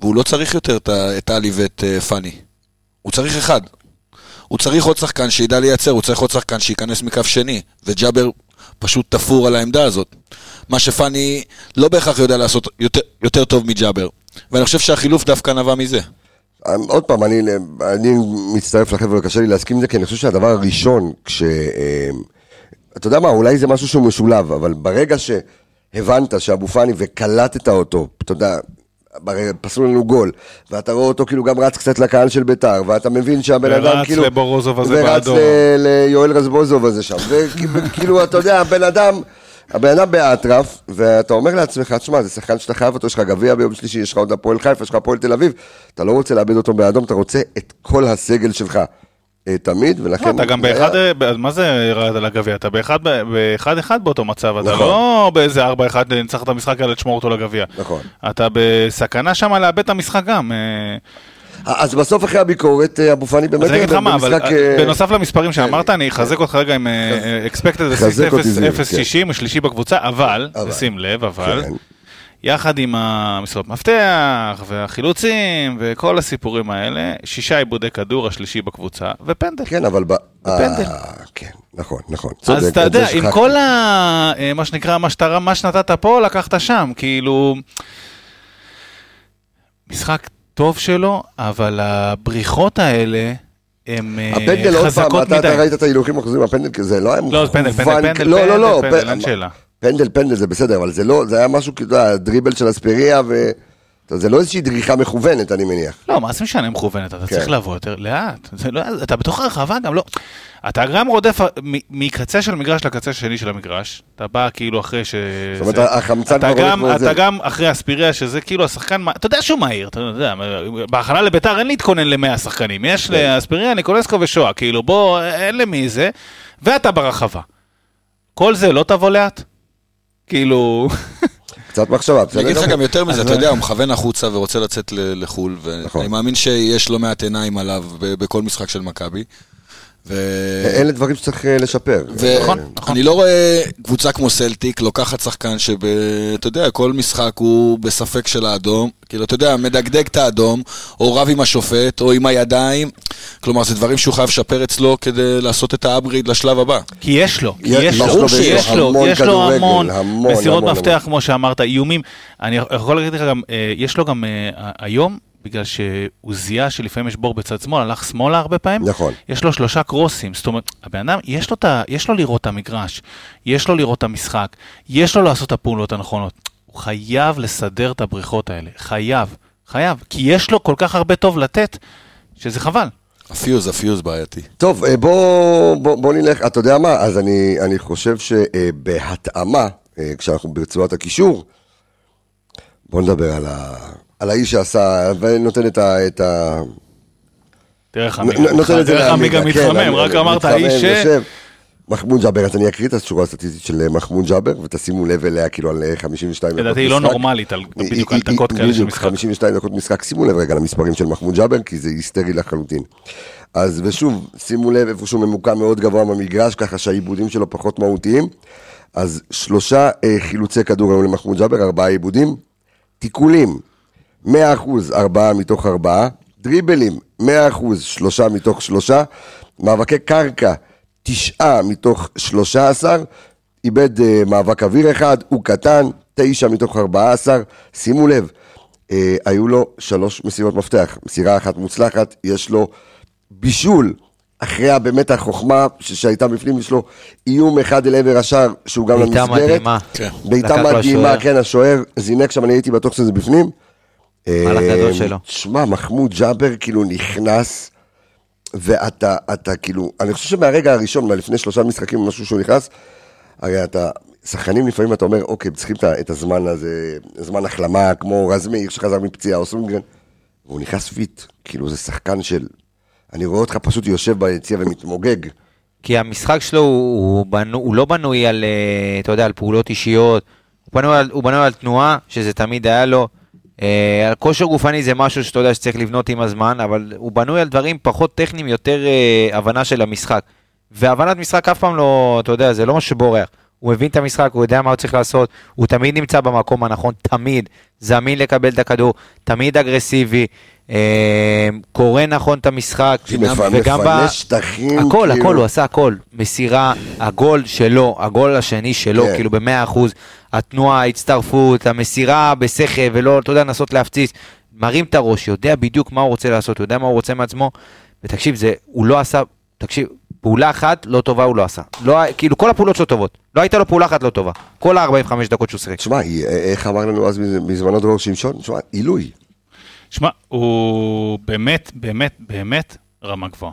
והוא לא צריך יותר את עלי ואת אה, פאני. הוא צריך אחד. הוא צריך עוד שחקן שידע לייצר, הוא צריך עוד שחקן שייכנס מקו שני, וג'אבר פשוט תפור על העמדה הזאת. מה שפאני לא בהכרח יודע לעשות יותר, יותר טוב מג'אבר. ואני חושב שהחילוף דווקא נבע מזה. עוד פעם, אני, אני מצטרף לחבר'ה, קשה לי להסכים עם זה, כי אני חושב שהדבר הראשון, כש... אה, אתה יודע מה, אולי זה משהו שהוא משולב, אבל ברגע שהבנת שאבו פאני וקלטת אותו, אתה יודע, פסלו לנו גול, ואתה רואה אותו כאילו גם רץ קצת לקהל של ביתר, ואתה מבין שהבן ורץ אדם כאילו... לבורוזוב הזה ורץ באדום. ל- ליואל רזבוזוב הזה שם, וכאילו, אתה יודע, הבן אדם... הבן אדם באטרף, ואתה אומר לעצמך, תשמע, זה שחקן שאתה חייב אותו, יש לך גביע ביום שלישי, יש לך עוד הפועל חיפה, יש לך הפועל תל אביב, אתה לא רוצה לאבד אותו באדום, אתה רוצה את כל הסגל שלך תמיד, ולכן... לא, אתה גם באחד, ב- מה זה ירד על הגביע? אתה באחד אחד באותו מצב, אתה נכון. לא באיזה ארבע אחד ניצח את המשחק אלא תשמור אותו לגביע. נכון. אתה בסכנה שם לאבד את המשחק גם. אה, אז בסוף אחרי הביקורת, אה, אבו פאני באמת... אז אני אגיד לך מה, אבל אה, אה, בנוסף למספרים שאמרת, אני אחזק אותך רגע עם אה, expected חזק אותי, זיו, assist 0.60, השלישי בקבוצה, אבל, אבל. שים לב, אבל, כן. יחד עם המסירות מפתח והחילוצים וכל הסיפורים האלה, שישה עיבודי כדור, השלישי בקבוצה, ופנדל. כן, אבל... ב- בפנדל. אה, כן, נכון, נכון. אז צודק, אתה את זה יודע, עם. כל ה... אה, מה שנקרא, מה שנתת פה, לקחת שם, כאילו... משחק טוב שלו, אבל הבריחות האלה, הן אה, הפנדל, עוד פעם, חזקות אתה אתה מדי. ראית את ההילוכים החוזרים, הפנדל, כי זה לא היה לא, פנדל, פנדל, פנדל, לא, לא, לא, פנדל, פנדל, פ- אין שאלה. פנדל, פנדל זה בסדר, אבל זה לא, זה היה משהו, כאילו, הדריבל של אספריה, ו... אתה יודע, זה לא איזושהי דריכה מכוונת, אני מניח. לא, מה זה משנה מכוונת? אתה כן. צריך לבוא יותר לאט. לא, אתה בתוך הרחבה גם לא. אתה גם רודף מ- מקצה של מגרש לקצה השני של המגרש. אתה בא כאילו אחרי ש... זאת אומרת, זה- החמצן אתה כבר גם, כמו אתה זה. גם אחרי אספיריה, שזה כאילו השחקן, אתה יודע שהוא מהיר, אתה יודע, בהכנה לביתר אין להתכונן למאה שחקנים, יש כן. לאספיריה, ניקולסקו ושואה, כאילו בוא, אין למי זה, ואתה ברחבה. כל זה לא תבוא לאט? כאילו, קצת מחשבה, בסדר אני אגיד לך. גם יותר מזה, אתה יודע, הוא מכוון החוצה ורוצה לצאת ל- לחו"ל, נכון. ואני מאמין שיש לא מעט עיניים עליו ב- בכל משחק של מכבי. ו... אלה דברים שצריך אה, לשפר. נכון, אה, נכון. אני לא רואה קבוצה כמו סלטיק לוקחת שחקן שאתה יודע, כל משחק הוא בספק של האדום, כאילו, אתה יודע, מדגדג את האדום, או רב עם השופט, או עם הידיים, כלומר, זה דברים שהוא חייב לשפר אצלו כדי לעשות את האפגריד לשלב הבא. כי יש לו, כי יש- יש ברור לו, שיש יש לו לו, המון יש לו המון המון, מסירות המון, מפתח, המון. כמו שאמרת, איומים. אני יכול להגיד לך גם, אה, יש לו גם היום, בגלל שהוא זיהה שלפעמים יש בור בצד שמאל, הלך שמאלה הרבה פעמים, נכון. יש לו שלושה קרוסים, זאת אומרת, הבן אדם, יש לו, ה- יש לו לראות את המגרש, יש לו לראות את המשחק, יש לו לעשות את הפעולות הנכונות. הוא חייב לסדר את הבריחות האלה, חייב, חייב, כי יש לו כל כך הרבה טוב לתת, שזה חבל. הפיוז, הפיוז בעייתי. טוב, אה, בוא, בוא, בוא נלך, אתה יודע מה? אז אני, אני חושב שבהתאמה, כשאנחנו ברצועת הקישור, בוא נדבר על, ה, על האיש שעשה, ונותן את ה... את ה תראה איך עמיגה כן, מתחמם, רק אמרת האיש ש... מחמוד ג'אבר, אז אני אקריא את השורה הסטטיסטית של אה, מחמוד ג'אבר, ותשימו לב אליה כאילו על אה, 52 דקות משחק. לדעתי היא לא נורמלית, בדיוק על דקות כאלה של משחק. 52 דקות משחק, שימו לב רגע למספרים של מחמוד ג'אבר, כי זה היסטרי לחלוטין. אז ושוב, שימו לב איפה שהוא ממוקם מאוד גבוה במגרש, ככה שהעיבודים שלו פחות מהותיים. אז שלושה אה, חילוצי כדור היום למחמוד ג'אבר, ארבעה עיבודים. תיקולים, 100% ארבעה מתוך ארבעה. דריבלים, 100% שלושה מתוך שלושה. מאבקי קרקע, תשעה מתוך שלושה עשר. איבד אה, מאבק אוויר אחד, הוא קטן, תשע מתוך ארבעה עשר. שימו לב, אה, היו לו שלוש מסירות מפתח. מסירה אחת מוצלחת, יש לו בישול. אחרי באמת החוכמה ש- שהייתה בפנים, יש לו איום אחד אל עבר השער, שהוא גם בעיטה למסגרת. מדהימה. כן. בעיטה לקח לו מדהימה. כן, השוער זינק שם, אני הייתי בטוח שזה בפנים. אה, גדול שלו. שמע, מחמוד ג'אבר כאילו נכנס, ואתה, אתה כאילו, אני חושב שמהרגע הראשון, מהלפני שלושה משחקים, משהו שהוא נכנס, הרי אתה, שחקנים לפעמים אתה אומר, אוקיי, צריכים את ה- את הזמן הזה, זמן החלמה, כמו רז מאיר שחזר מפציעה, או סונדגרן, והוא נכנס fit, כאילו זה שחקן של, אני רואה אותך פשוט יושב ביציע ומתמוגג. כי המשחק שלו הוא, הוא, בנו, הוא לא בנוי על, אה, אתה יודע, על פעולות אישיות, הוא בנוי על, הוא בנוי על תנועה, שזה תמיד היה לו. אה, על כושר גופני זה משהו שאתה יודע שצריך לבנות עם הזמן, אבל הוא בנוי על דברים פחות טכניים, יותר אה, הבנה של המשחק. והבנת משחק אף פעם לא, אתה יודע, זה לא משהו שבורח. הוא מבין את המשחק, הוא יודע מה הוא צריך לעשות, הוא תמיד נמצא במקום הנכון, תמיד, זמין לקבל את הכדור, תמיד אגרסיבי, קורא נכון את המשחק, וגם ב... מפנה שטחים, הכל, כאילו. הכל, הוא עשה הכל. מסירה, הגול שלו, הגול השני שלו, כן. כאילו במאה אחוז. התנועה, ההצטרפות, המסירה בשכל, ולא, אתה יודע, לנסות להפציץ. מרים את הראש, יודע בדיוק מה הוא רוצה לעשות, יודע מה הוא רוצה מעצמו. ותקשיב, זה, הוא לא עשה, תקשיב, פעולה אחת לא טובה הוא לא עשה. לא, כאילו, כל הפעולות שלו טובות. לא הייתה לו פעולה אחת לא טובה. כל ה-45 דקות שהוא שיחק. תשמע, היא- איך אמר לנו אז בז- בזמנו דרור שמשון? תשמע, עילוי. שמע, הוא באמת, באמת, באמת רמה גבוהה.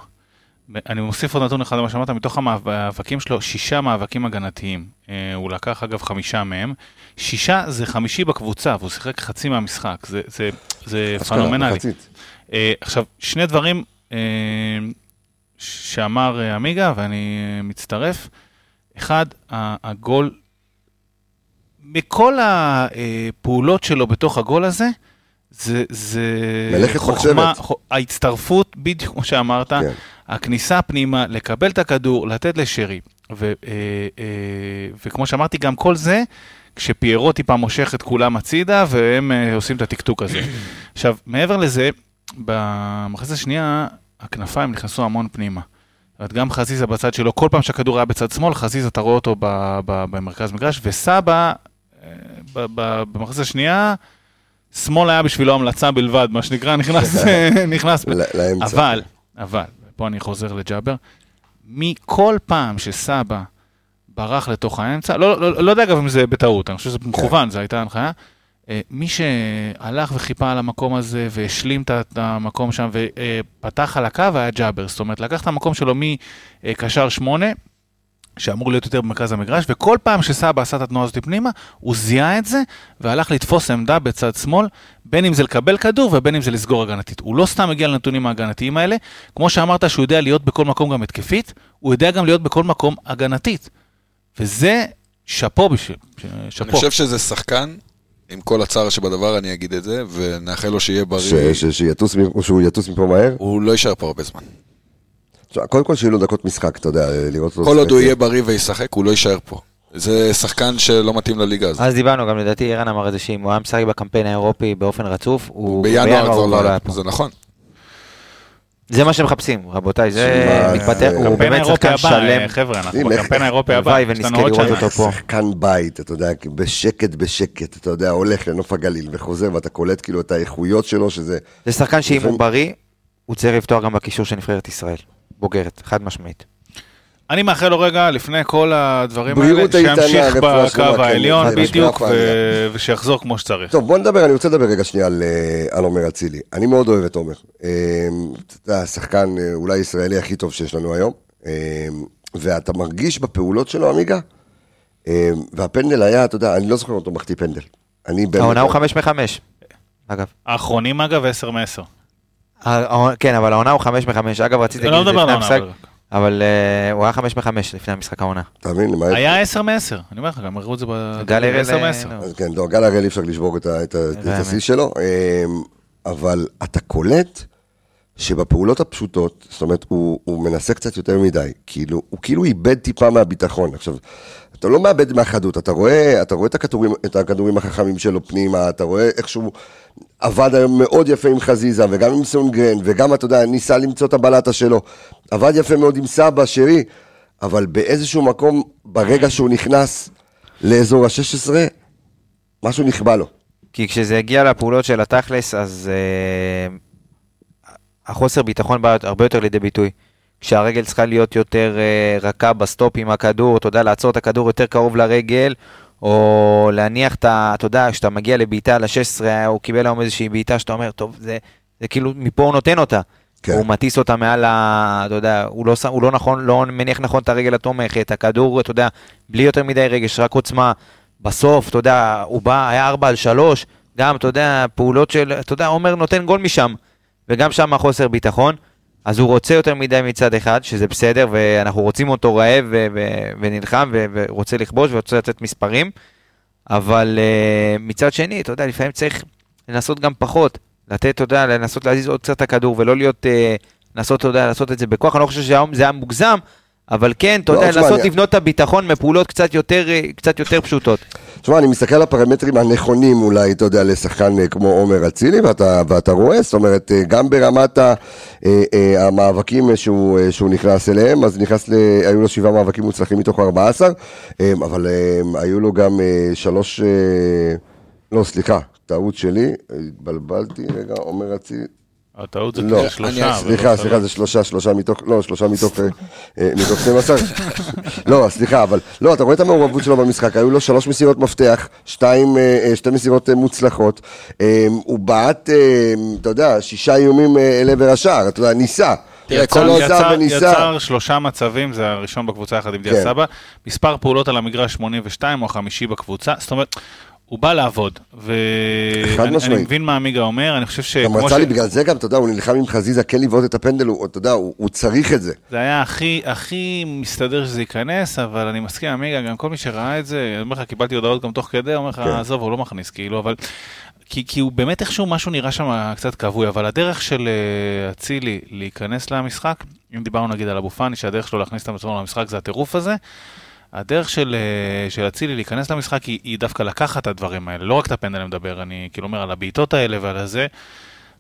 אני מוסיף עוד נתון אחד למה שאמרת, מתוך המאבקים שלו, שישה מאבקים הגנתיים. אה, הוא לקח אגב חמישה מהם. שישה זה חמישי בקבוצה, והוא שיחק חצי מהמשחק. זה, זה, זה פנומנלי. אה, עכשיו, שני דברים אה, שאמר עמיגה, ואני מצטרף. אחד, הגול, מכל הפעולות שלו בתוך הגול הזה, זה, זה מלאכת מחשבת. ח- ההצטרפות, בדיוק כמו שאמרת, כן. הכניסה פנימה, לקבל את הכדור, לתת לשרי. ו, אה, אה, וכמו שאמרתי, גם כל זה, כשפיירו טיפה מושך את כולם הצידה, והם אה, עושים את הטקטוק הזה. עכשיו, מעבר לזה, במחצית השנייה, הכנפיים נכנסו המון פנימה. זאת גם חזיזה בצד שלו, כל פעם שהכדור היה בצד שמאל, חזיזה, אתה רואה אותו ב, ב, במרכז מגרש, וסבא, אה, במחצית השנייה, שמאל היה בשבילו המלצה בלבד, מה שנקרא, נכנס, נכנס. אבל, אבל, פה אני חוזר לג'אבר, מכל פעם שסבא ברח לתוך האמצע, לא, לא, לא יודע אגב אם זה בטעות, אני חושב שזה מכוון, זו הייתה הנחיה. אה, מי שהלך וחיפה על המקום הזה והשלים את המקום שם ופתח על הקו היה ג'אבר, זאת אומרת לקח את המקום שלו מקשר שמונה, שאמור להיות יותר במרכז המגרש, וכל פעם שסבא עשה את התנועה הזאת פנימה, הוא זיהה את זה והלך לתפוס עמדה בצד שמאל, בין אם זה לקבל כדור ובין אם זה לסגור הגנתית. הוא לא סתם הגיע לנתונים ההגנתיים האלה, כמו שאמרת שהוא יודע להיות בכל מקום גם התקפית, הוא יודע גם להיות בכל מקום הגנתית. וזה שאפו בשביל, אני שאפו. חושב שזה שחקן עם כל הצער שבדבר אני אגיד את זה, ונאחל לו שיהיה ש- בריא. ש- שיטוס מ- שהוא יטוס מפה מהר. הוא לא יישאר פה הרבה זמן. קודם כל שיהיו לו דקות משחק, אתה יודע, לראות אותו. כל עוד. הוא יהיה בריא וישחק, הוא לא יישאר פה. זה שחקן שלא מתאים לליגה הזאת. אז דיברנו, גם לדעתי ערן אמר את זה שאם הוא היה משחק בקמפיין האירופי באופן רצוף, הוא בינואר כבר הוא לא לא היה פה. זה נכון. זה מה שמחפשים, רבותיי, זה מתפתח, זה- הוא קמפיין באמת שחקן שלם. אה, חבר'ה, אנחנו בקמפיין האירופי הבא, הלוואי יש לנו ונזכה עוד לראות שנה. אותו פה. שחקן בית, אתה יודע, בשקט בשקט, אתה יודע, הולך לנוף הגליל וחוזר ואתה קולט כאילו את האיכויות שלו, שזה... זה שחקן שאם הוא בריא, הוא צריך לפתוח גם בקישור של נבחרת ישראל. בוגרת, חד משמעית. אני מאחל לו רגע, לפני כל הדברים האלה, שימשיך בקו כן, העליון. בדיוק, רפואה, ו- ושיחזור כמו שצריך. טוב, בוא נדבר, אני רוצה לדבר רגע שנייה על, אה, על עומר אצילי. אני מאוד אוהב את עומר. אה, אתה יודע, השחקן אה, אולי הישראלי הכי טוב שיש לנו היום, אה, ואתה מרגיש בפעולות שלו, עמיגה, אה, והפנדל היה, אתה יודע, אני לא זוכר אותו מחטיא פנדל. העונה הוא חמש מחמש, אגב. האחרונים אגב, 10 מ-10. כן, אבל העונה הוא חמש מחמש. אגב, רציתי אני לא להגיד את זה לפני המשחק, אבל- אבל אה, הוא היה חמש מחמש לפני המשחק העונה. אתה מבין? למה... היה 10 מ-10, אני אומר לך, גם הראו את זה ב... גל הראל, 10 אה, מ-10. לא. אז כן, לא, גל הראל אי אפשר לשבור את השיא שלו, אמ, אבל אתה קולט שבפעולות הפשוטות, זאת אומרת, הוא, הוא מנסה קצת יותר מדי, כאילו, הוא כאילו איבד טיפה מהביטחון. עכשיו, אתה לא מאבד מהחדות, אתה רואה, אתה רואה את, הכדורים, את הכדורים החכמים שלו פנימה, אתה רואה איך שהוא עבד היום מאוד יפה עם חזיזה, וגם עם סונגרן, וגם, אתה יודע, ניסה למצוא את הבלטה שלו. עבד יפה מאוד עם סבא, שרי, אבל באיזשהו מקום, ברגע שהוא נכנס לאזור ה-16, משהו נכבה לו. כי כשזה הגיע לפעולות של התכלס, אז אה, החוסר ביטחון בא הרבה יותר לידי ביטוי. כשהרגל צריכה להיות יותר אה, רכה בסטופ עם הכדור, אתה יודע, לעצור את הכדור יותר קרוב לרגל, או להניח את ה... אתה יודע, כשאתה מגיע לבעיטה ל-16, הוא קיבל היום איזושהי בעיטה שאתה אומר, טוב, זה, זה כאילו, מפה הוא נותן אותה. כן. הוא מטיס אותה מעל ה... אתה יודע, הוא לא, הוא לא נכון, לא מניח נכון את הרגל התומכת, הכדור, אתה יודע, בלי יותר מדי רגש, רק עוצמה. בסוף, אתה יודע, הוא בא, היה 4 על 3, גם, אתה יודע, פעולות של, אתה יודע, עומר נותן גול משם, וגם שם חוסר ביטחון, אז הוא רוצה יותר מדי מצד אחד, שזה בסדר, ואנחנו רוצים אותו רעב ו- ו- ונלחם, ו- ורוצה לכבוש ורוצה לתת מספרים, אבל uh, מצד שני, אתה יודע, לפעמים צריך לנסות גם פחות, לתת, אתה יודע, לנסות להזיז עוד קצת את הכדור, ולא להיות, uh, לנסות, אתה יודע, לעשות את זה בכוח, אני לא חושב שהיום זה היה מוגזם, אבל כן, אתה לא, יודע, לנסות אני- לבנות את הביטחון מפעולות קצת יותר, אה, קצת יותר פשוטות. תשמע, אני מסתכל על הפרמטרים הנכונים אולי, אתה יודע, לשחקן אה, כמו עומר אצילי, ואתה, ואתה רואה, זאת אומרת, אה, גם ברמת ה, אה, אה, המאבקים שהוא, אה, שהוא נכנס אליהם, אז נכנס, ל, היו לו שבעה מאבקים מוצלחים מתוך 14, אה, אבל אה, היו לו גם אה, שלוש, אה, לא, סליחה, טעות שלי, התבלבלתי, רגע, עומר אצילי, הטעות זה לא, כאילו שלושה. סליחה, שלוש. סליחה, זה שלושה, שלושה מתוך, לא, שלושה מתוך, אה, אה, מתוך 12. לא, סליחה, אבל, לא, אתה רואה את המעורבות שלו במשחק, היו לו שלוש מסירות מפתח, שתיים, אה, אה, שתי מסירות אה, מוצלחות. אה, הוא בעט, אה, אתה יודע, שישה איומים אה, אל עבר השער, אתה יודע, ניסה. תראה, יצא, כל עוד- ניסה יצר, וניסה. יצר שלושה מצבים, זה הראשון בקבוצה יחד עם דיה כן. סבא. מספר פעולות על המגרש 82 או החמישי בקבוצה, זאת אומרת, הוא בא לעבוד. חד ואני משמעית. מבין מה עמיגה אומר, אני חושב גם שכמו רצה ש... לי, בגלל זה גם, אתה יודע, הוא נלחם עם חזיזה כן לבעוט את הפנדל, הוא, אתה יודע, הוא הוא צריך את זה. זה היה הכי, הכי מסתדר שזה ייכנס, אבל אני מסכים עם עמיגה, גם כל מי שראה את זה, אני אומר לך, קיבלתי הודעות גם תוך כדי, אומר לך, כן. עזוב, הוא לא מכניס, כאילו, אבל... כי, כי הוא באמת איכשהו משהו נראה שם קצת כבוי, אבל הדרך של אה, אצילי להיכנס למשחק, אם דיברנו נגיד על אבו פאני, שהדרך שלו להכניס את עצמו למשחק זה הטירוף הזה, הדרך של אה, של אצילי להיכנס למשחק היא, היא דווקא לקחת את הדברים האלה, לא רק את הפנדל מדבר, אני כאילו אומר על הבעיטות האלה ועל הזה.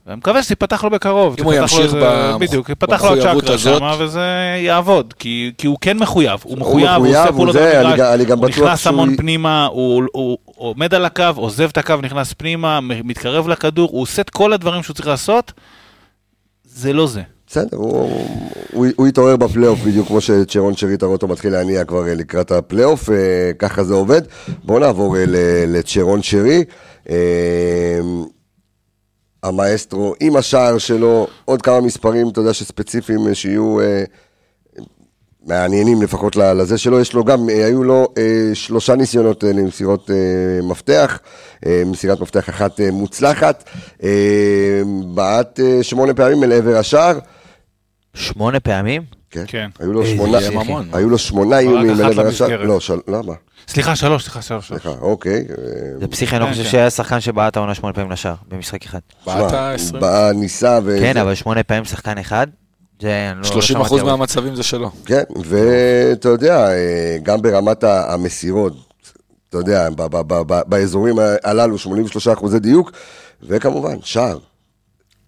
ואני מקווה שזה ייפתח לו בקרוב. אם הוא ימשיך איזה- במח- בדיוק, ייפתח לו במחויבות הזאת. שם וזה יעבוד, כי, כי הוא כן מחויב, הוא הוא מחויב, הוא עושה פעולות גם הוא נכנס המון פנימה, הוא, עומד על הקו, עוזב את הקו, נכנס פנימה, מתקרב לכדור, הוא עושה את כל הדברים שהוא צריך לעשות, זה לא זה. בסדר, הוא, יתעורר בפלייאוף בדיוק כמו שצ'רון שרי אוטוטו מתחיל להניע כבר אה, לקראת הפלייאוף, אה, ככה זה עובד. בואו נעבור אה, לצ'רון שרי. המאסטרו עם השער שלו, עוד כמה מספרים, אתה יודע, שספציפיים שיהיו מעניינים לפחות לזה שלו, יש לו גם, היו לו אה, שלושה ניסיונות אה, למסירות אה, מפתח, אה, מסירת מפתח אחת אה, מוצלחת, אה, בעט אה, שמונה פעמים אל עבר השער. שמונה פעמים? כן. כן. היו לו שמונה. היו לו שמונה רק איומים אחת השער. למסגרת. לא, של- למה? סליחה, שלוש, סליחה, שלוש. שלוש. סליחה, אוקיי. אה, זה פסיכי, אני לא חושב. שהיה שחקן שבעט העונה שמונה פעמים לשער, במשחק אחד. בעט שמע, 20. בא, ניסה ו... כן, אבל שמונה פעמים שחקן אחד, זה... אני לא- לא 30 אחוז. מהמצבים זה שלו. כן, ואתה יודע, אה, גם ברמת המסירות, אתה יודע, באזורים הללו, 83 אחוזי דיוק, וכמובן, שער.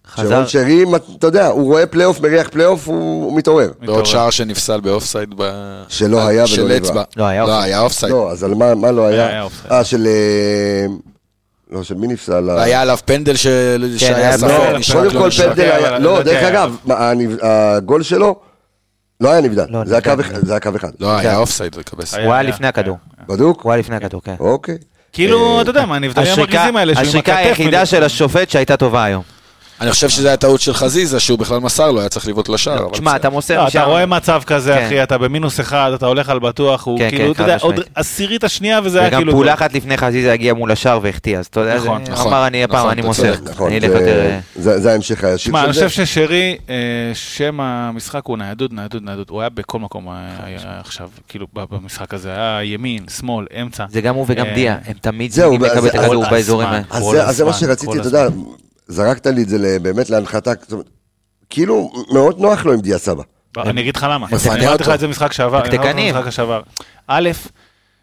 חזר, צ'רון שרי, אתה יודע, הוא רואה פלייאוף, מריח פלייאוף, הוא הוא מתעורר. ועוד. שער שנפסל באופסייד ב... שלא היה ולא נברא. אצבע. לא, היה לא, אופסייד. היה אופסייד. לא, אז על מה מה לא היה? אופסייד. אה, של... אה, לא, של מי נפסל? היה עליו פנדל של- שהיה היה ספק. נשרק קודם לו כל. פנדל כן, היה, לא, דרך היה. אגב, הגול שלו לא היה נבדל, לא, זה היה קו. אחד-. לא, היה אופסייד, זה קבס. היה, הוא היה היה, לפני הכדור. בדוק? הוא היה לפני הכדור, כן. אוקיי. כאילו, אה, אתה יודע מה, הנבדלים השריקה המרגיזים האלה, השריקה היחידה. של השופט שהייתה טובה היום. אני חושב שזה היה טעות של חזיזה, שהוא בכלל מסר לו, היה צריך לבעוט לשער. תשמע, בסדר. אתה מוסר לא, אתה רואה מצב כזה, כן. אחי, אתה במינוס אחד, אתה הולך על בטוח, הוא כן, כאילו, כן, אתה יודע, עוד. עשירית השנייה וזה היה וגם כאילו... פעולה גול. אחת לפני חזיזה הגיע מול השער והחטיא, אז אתה יודע, נכון, זה- נכון, אמר אני הפעם, נכון, אני מוסר. אני אלך זה- יותר... אה, זה זה ההמשך הישיר תשמע, של אני זה. חושב ששרי, אה, שם המשחק הוא ניידות, ניידות, ניידות. הוא היה בכל מקום אה, עכשיו, כאילו, במשחק הזה. היה ימין, שמאל, אמצע. זה גם הוא וגם דיה, הם תמיד את אז- הכדור כל באזורים הזמן. האלה. אז כל זה- מה שרציתי, אתה יודע, זרקת לי את זה באמת להנחתה, כאילו, מאוד נוח לו עם דיה סבא. אני אגיד לך למה. אני אמרתי לך. את זה משחק שעבר. שעבר. א',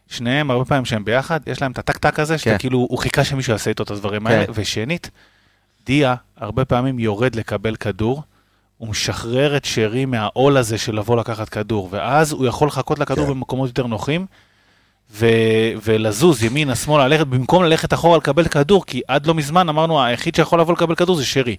שניהם, הרבה פעמים שהם ביחד, יש להם את הטק-טק הזה, שאתה כן. כאילו, הוא חיכה שמישהו יעשה איתו את הדברים כן. האלה. ושנית, דיה, הרבה פעמים יורד לקבל כדור, הוא משחרר את שרי מהעול הזה של לבוא לקחת כדור, ואז הוא יכול לחכות לכדור כן. במקומות יותר נוחים. ו- ולזוז ימינה, שמאלה, ללכת, במקום ללכת אחורה לקבל כדור, כי עד לא מזמן אמרנו, היחיד שיכול לבוא לקבל כדור זה שרי.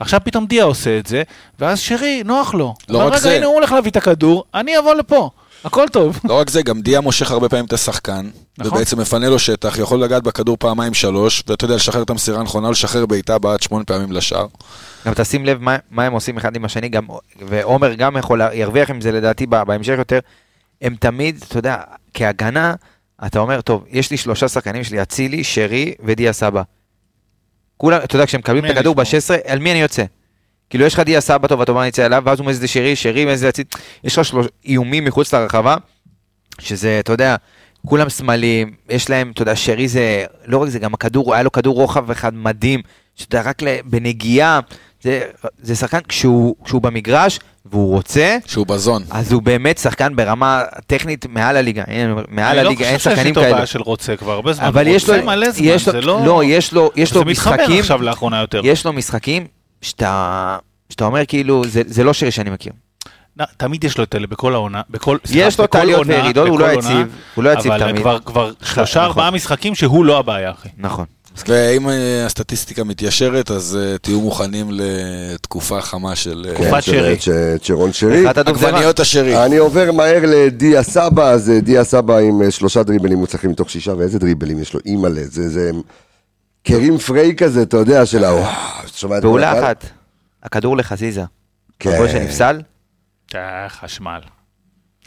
עכשיו פתאום דיה עושה את זה, ואז שרי, נוח לו. לא רק רגע, זה. הנה הוא הולך להביא את הכדור, אני אבוא לפה, הכל טוב. לא רק זה, גם דיה מושך הרבה פעמים את השחקן, נכון. ובעצם מפנה לו שטח, יכול לגעת בכדור פעמיים שלוש, ואתה יודע, לשחרר את המסירה הנכונה, לשחרר בעיטה בעט שמונה פעמים לשער. גם תשים לב מה, מה הם עושים אחד עם השני, גם, ועומר גם יכול ירוויח עם זה לדעתי בה- בהמשך יותר. הם תמיד, אתה יודע, כהגנה, אתה אומר, טוב, יש לי שלושה שחקנים, יש לי אצילי, שרי ודיה סבא. כולם, אתה יודע, כשהם מקבלים את הכדור אני אשמור? ב-16, על מי אני יוצא? כאילו, יש לך דיה סבא טוב, אתה אומר, אני אצא אליו, ואז הוא מזיז לשרי, שרי מזיז לאצילי. יש לך שלוש איומים מחוץ לרחבה, שזה, אתה יודע, כולם שמאליים, יש להם, אתה יודע, שרי זה, לא רק זה, גם הכדור, היה לו כדור רוחב אחד מדהים, שאתה יודע, רק בנגיעה, זה, זה שחקן, כשהוא, כשהוא במגרש והוא רוצה, שהוא בזון. אז הוא באמת שחקן ברמה טכנית מעל הליגה, אני אומר, מעל אני הליגה, אין לא חושב שיש שחקנים איתו כאלה. בעיה של רוצה כבר הרבה זמן. אבל יש לו, רוצה מלא זמן, יש לו, זה לא... לא, יש לו, יש לו זה מתחבר משחקים, עכשיו לאחרונה יותר. יש לו משחקים שאתה, שאתה אומר כאילו, זה, זה לא שרי שאני מכיר. תמיד יש לו את אלה בכל העונה, בכל, סליחה, יש לו עונה, וירידות, הוא בכל לא עונה, יציב, הוא לא יציב אבל תמיד. כבר, כבר שלושה נכון. ארבעה משחקים שהוא לא הבעיה, אחי. נכון. ואם אה, הסטטיסטיקה מתיישרת, אז אה, תהיו מוכנים לתקופה חמה של אה, תקופת שרי. שרון שרי. עגבניות השרי. אני עובר מהר לדיה סבא, אז דיה סבא עם שלושה דריבלים מוצלחים מתוך שישה, ואיזה דריבלים יש לו, אימא'לה, זה, זה קרים פריי כזה, אתה יודע, של ה... פעולה? אחת, הכדור לחזיזה. כן. הגול שנפסל, חשמל.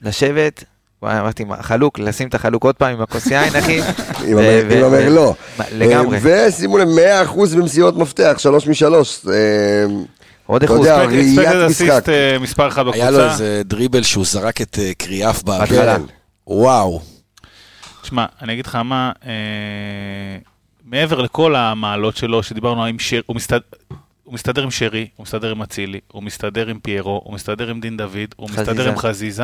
לשבת, אמרתי, חלוק, לשים את החלוק עוד פעם עם הכוס יין, אחי. ו- המרלו. מה, לגמרי. אה, ושימו לב, 100% במסירות מפתח, שלוש משלוש. אה, עוד אתה אחוז. יודע, ספק- ראיית משחק. אסיסט אה, מספר אחד היה לו בקבוצה. איזה דריבל שהוא זרק את קריאף באוויר. וואו. תשמע, אני אגיד לך מה, מעבר לכל המעלות שלו, שדיברנו עם שרי, הוא מסתדר... הוא מסתדר עם שרי, הוא מסתדר עם אצילי, הוא מסתדר עם פיירו, הוא מסתדר עם דין דוד, הוא חזיזה. מסתדר עם חזיזה,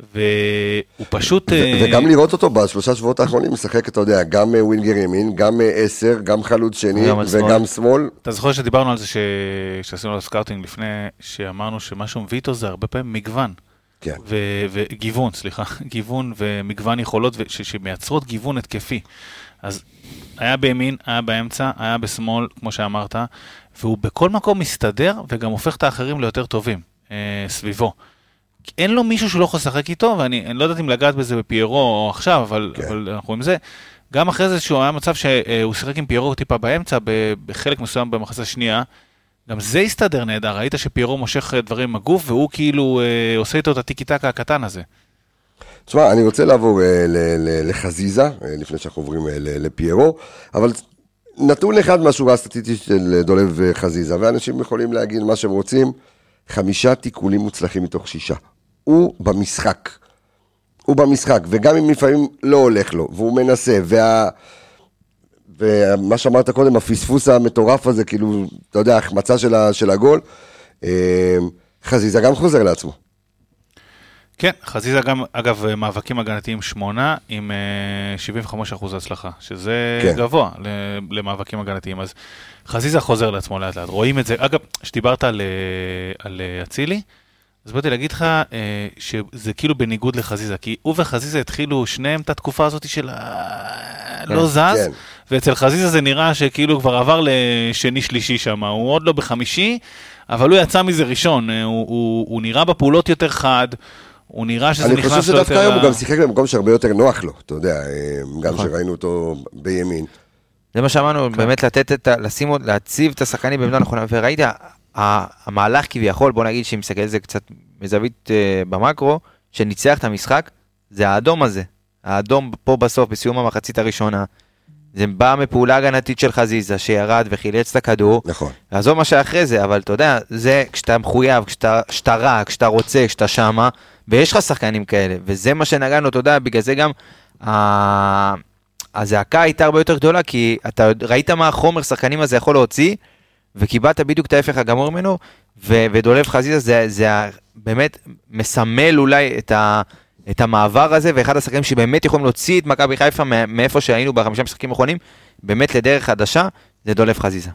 והוא פשוט... ו- אה, וגם לראות אותו בשלושה שבועות האחרונים משחק, אתה יודע, גם אה, winger ימין, גם אה, עשר, גם חלוץ שני, גם. וגם שמאל. אתה זוכר שדיברנו על זה ש- שעשינו עליו scouting לפני, שאמרנו שמה שהוא מביא איתו זה הרבה פעמים מגוון. כן. ו- וגיוון, סליחה, גיוון ומגוון יכולות ש- שמייצרות גיוון התקפי. אז היה בימין, היה באמצע, היה בשמאל, כמו שאמרת, והוא בכל מקום מסתדר וגם הופך את האחרים ליותר טובים אה, סביבו. אין לו מישהו שהוא לא יכול לשחק איתו, ואני אני לא יודעת אם לגעת בזה בפיירו או עכשיו, אבל, כן. אבל אנחנו עם זה. גם אחרי זה שהוא היה מצב שהוא שיחק עם פיירו טיפה באמצע, בחלק מסוים במחצה השנייה, גם זה הסתדר נהדר, ראית שפיירו מושך אה, דברים עם הגוף, והוא כאילו אה, עושה איתו את הטיקי טקה הקטן הזה. תשמע, אני רוצה לעבור אה, ל- ל- לחזיזה, אה, לפני שאנחנו עוברים אה, ל- לפיירו, אבל נתון אחד מהשורה הסטטיסטית של אה, דולב אה, חזיזה, ואנשים יכולים להגיד מה שהם רוצים, חמישה תיקולים מוצלחים מתוך שישה. הוא במשחק. הוא במשחק, וגם אם לפעמים לא הולך לו, והוא מנסה, וה... ומה שאמרת קודם, הפספוס המטורף הזה, כאילו, אתה יודע, ההחמצה של, ה... של הגול, אה, חזיזה גם חוזר לעצמו. כן, חזיזה גם, אגב, מאבקים הגנתיים שמונה עם אה, 75% הצלחה, שזה כן. גבוה למאבקים הגנתיים. אז חזיזה חוזר לעצמו לאט לאט, רואים את זה. אגב, כשדיברת על, אה, על אה, אצילי, אז באתי להגיד לך אה, שזה כאילו בניגוד לחזיזה, כי הוא וחזיזה התחילו שניהם את התקופה הזאת של ה- לא זז, כן. ואצל חזיזה זה נראה שכאילו כבר עבר לשני-שלישי שם, הוא עוד לא בחמישי, אבל הוא יצא מזה ראשון, אה, הוא, הוא, הוא נראה בפעולות יותר חד, הוא נראה שזה אני נכנס לו חושב יותר... שדווקא היום הוא גם שיחק במקום שהרבה יותר נוח לו, אתה יודע, אה, גם נכון. שראינו אותו בימין. זה מה שאמרנו, כן. באמת לתת את ה... לשים, עוד- להציב את השחקנים בעמדה נכונה, ה- המהלך כביכול, בוא נגיד, שאם מסתכל על זה קצת מזווית אה, במקרו, שניצח את המשחק, זה האדום הזה. האדום פה בסוף, בסיום המחצית הראשונה. זה בא מפעולה הגנתית של חזיזה, שירד וחילץ את הכדור. נכון. עזוב מה שאחרי זה, אבל אתה יודע, זה כשאתה מחויב, כשאתה, כשאתה רע, כשאתה רוצה, כשאתה שמה, ויש לך שחקנים כאלה, וזה מה שנגענו, אתה יודע, בגלל זה גם ה... הזעקה הייתה הרבה יותר גדולה, כי אתה ראית מה החומר שחקנים הזה יכול להוציא, וקיבלת בדיוק את ההפך הגמור ממנו, ו- ודולב חזיזה זה, זה באמת מסמל אולי את, ה- את המעבר הזה, ואחד השחקנים שבאמת יכולים להוציא את מכבי חיפה מא- מאיפה שהיינו בחמישה משחקים האחרונים, באמת לדרך חדשה, זה דולב חזיזה.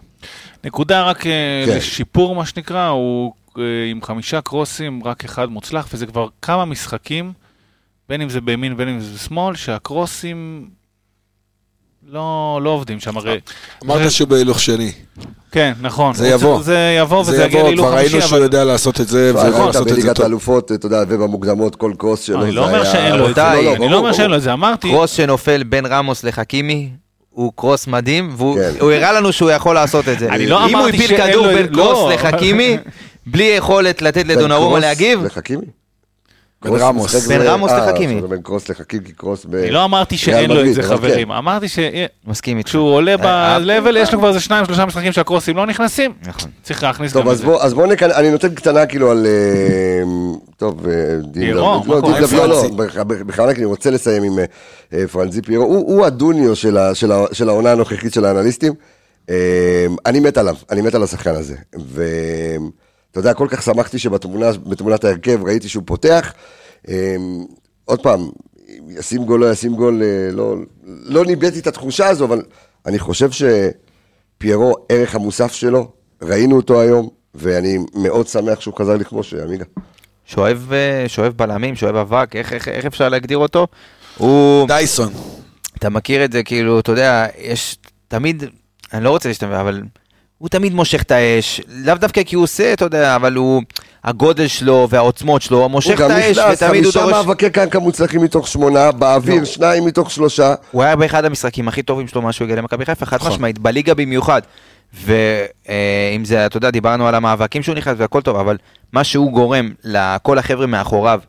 נקודה רק אה, כן. לשיפור, מה שנקרא, הוא אה, עם חמישה קרוסים, רק אחד מוצלח, וזה כבר כמה משחקים, בין אם זה בימין ובין אם זה בשמאל, שהקרוסים לא, לא עובדים שם, הרי... אמרת שהוא בהילוך שני. כן, נכון. זה יבוא. זה יבוא וזה זה יגיע להילוך כבר חמישי, ראינו שהוא. יודע לעשות את זה, נכון, ולעשות את זה בליגת טוב. האלופות, אתה יודע, ובמוקדמות, כל קרוס שלו, אני זה לא אומר היה- שאין לו את זה, לא, אני לא אומר שאין. לו את זה, אמרתי... קרוס שנופל בין רמוס לחכימי, הוא קרוס מדהים, והוא כן. הראה לנו שהוא יכול לעשות את זה. אני לא אם הוא אמרתי הפיל שאין כדור לו- בין לא. קרוס לחכימי, בלי יכולת לתת בין לדונרומה קרוס להגיב, לחכימי? בין רמוס. בין רמוס אה, לחכימי. בין קרוס לחכימי, כי קרוס ב... אני לא אמרתי שאין לו את זה, כן. חברים. אמרתי מסכים איתך. שכשהוא עולה אה, ב-level, יש לו כבר איזה שניים, שלושה משחקים שהקרוסים לא נכנסים. נכון. צריך להכניס טוב, גם את אז זה. בוא, אז בוא נקן... אני נותן קטנה כאילו על... אה, טוב, אה, מה לא, לא, לא, פרנזי. בכ- בכוונה כי אני רוצה לסיים עם אה, אה, פרנזי פיירו. הוא הדוניו של העונה הנוכחית של האנליסטים. אה, אני מת עליו, אני מת על השחקן הזה. ואתה יודע, כל כך שמחתי שבתמונת ההרכב ראיתי שהוא פותח. אה, עוד פעם, ישים גול, לא ישים גול, אה, לא, לא ניבאתי את התחושה הזו, אבל אני חושב שפיירו, ערך המוסף שלו, ראינו אותו היום, ואני מאוד שמח שהוא חזר לכבוש, עמיגה. שואב אה, שואב בלמים, שואב אבק, איך- איך- איך אפשר להגדיר אותו? הוא... דייסון. אתה מכיר את זה, כאילו, אתה יודע, יש תמיד, אני לא רוצה להשתמש, אבל הוא תמיד מושך את האש, לאו דווקא כי הוא עושה, אתה יודע, אבל הוא, הגודל שלו והעוצמות שלו, הוא מושך הוא את גם האש, נכנס, ותמיד הוא חמישה דורש... מאבקי קרקע מוצלחים מתוך שמונה, באוויר שניים מתוך שלושה. הוא היה באחד המשחקים הכי טובים שלו מאז שהוא הגיע למכבי חיפה, חד נכון. משמעית, בליגה במיוחד. ואם זה, אתה יודע, דיברנו על המאבקים שהוא נכנס והכל טוב, אבל מה שהוא גורם לכל החבר'ה מאחוריו,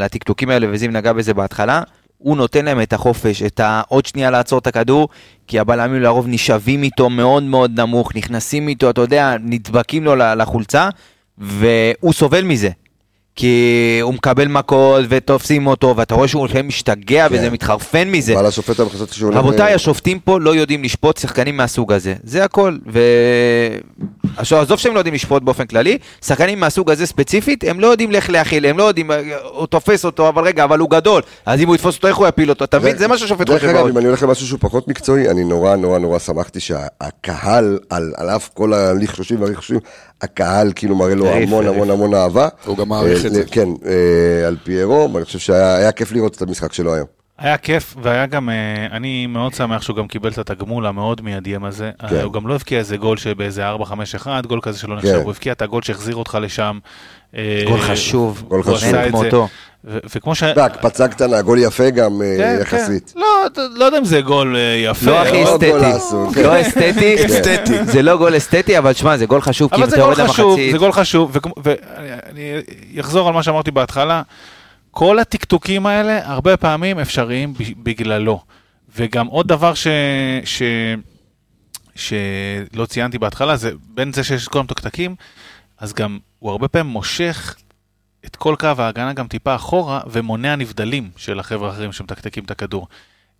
לטקטוקים האלה, וזיו נגע בזה בהתחלה, הוא נותן להם את החופש, את העוד שנייה לעצור את הכדור, כי הבלמים לרוב נשאבים איתו מאוד מאוד נמוך, נכנסים איתו, אתה יודע, נדבקים לו לחולצה, והוא סובל מזה. כי הוא מקבל מכות ותופסים אותו, ואתה רואה שהוא לפעמים משתגע כן. וזה מתחרפן מזה. ועל השופט היום חשבתי שהוא... רבותיי, ל- השופטים פה לא יודעים לשפוט שחקנים מהסוג הזה, זה הכל. ו... עכשיו, עזוב שהם לא יודעים לשפוט באופן כללי, שחקנים מהסוג הזה ספציפית, הם לא יודעים איך להכיל, הם לא יודעים, הוא תופס אותו, אבל רגע, אבל הוא גדול, אז אם הוא יתפוס אותו, איך הוא יפיל אותו? אתה מבין? זה מה שהשופט דרך חושב. אגב, מאוד. אם אני הולך למשהו שהוא פחות מקצועי, אני נורא נורא נורא שמחתי שהקהל, על על אף כל הלכשושים והרכשושים, הקהל כאילו מראה לו המון. המון המון אהבה. הוא גם מעריך אה, את זה. כן, אה, על פיירו, ואני חושב שהיה היה כיף לראות את המשחק שלו היום. היה כיף, והיה גם, אה, אני מאוד שמח שהוא גם קיבל את התגמול המאוד מיידיים הזה. כן. הוא גם לא הבקיע איזה גול שבאיזה 4-5-1, גול כזה שלא נחשב, כן. הוא הבקיע את הגול שהחזיר אותך לשם. גול חשוב, גול חשוב. אין. כמותו. ו- וכמו ש... והקפצה קטנה, גול יפה גם אה, כן, יחסית. כן. לא, אתה- לא יודע אם זה גול אה, יפה. לא הכי לא גול אסתטי, לעשות, כן. לא אסתטי, אסתטי. זה לא גול אסתטי, אבל שמע, זה גול חשוב, כי אבל אם זה אתה גול יורד למחצית, זה גול חשוב, ואני אחזור על מה שאמרתי בהתחלה, כל הטקטוקים האלה הרבה פעמים אפשריים ב- בגללו. וגם עוד דבר ש... ש... שלא ציינתי בהתחלה, זה בין זה שיש כל המתוקתקים, אז גם הוא הרבה פעמים מושך את כל קו ההגנה גם טיפה אחורה, ומונע נבדלים של החבר'ה האחרים שמתקתקים את הכדור.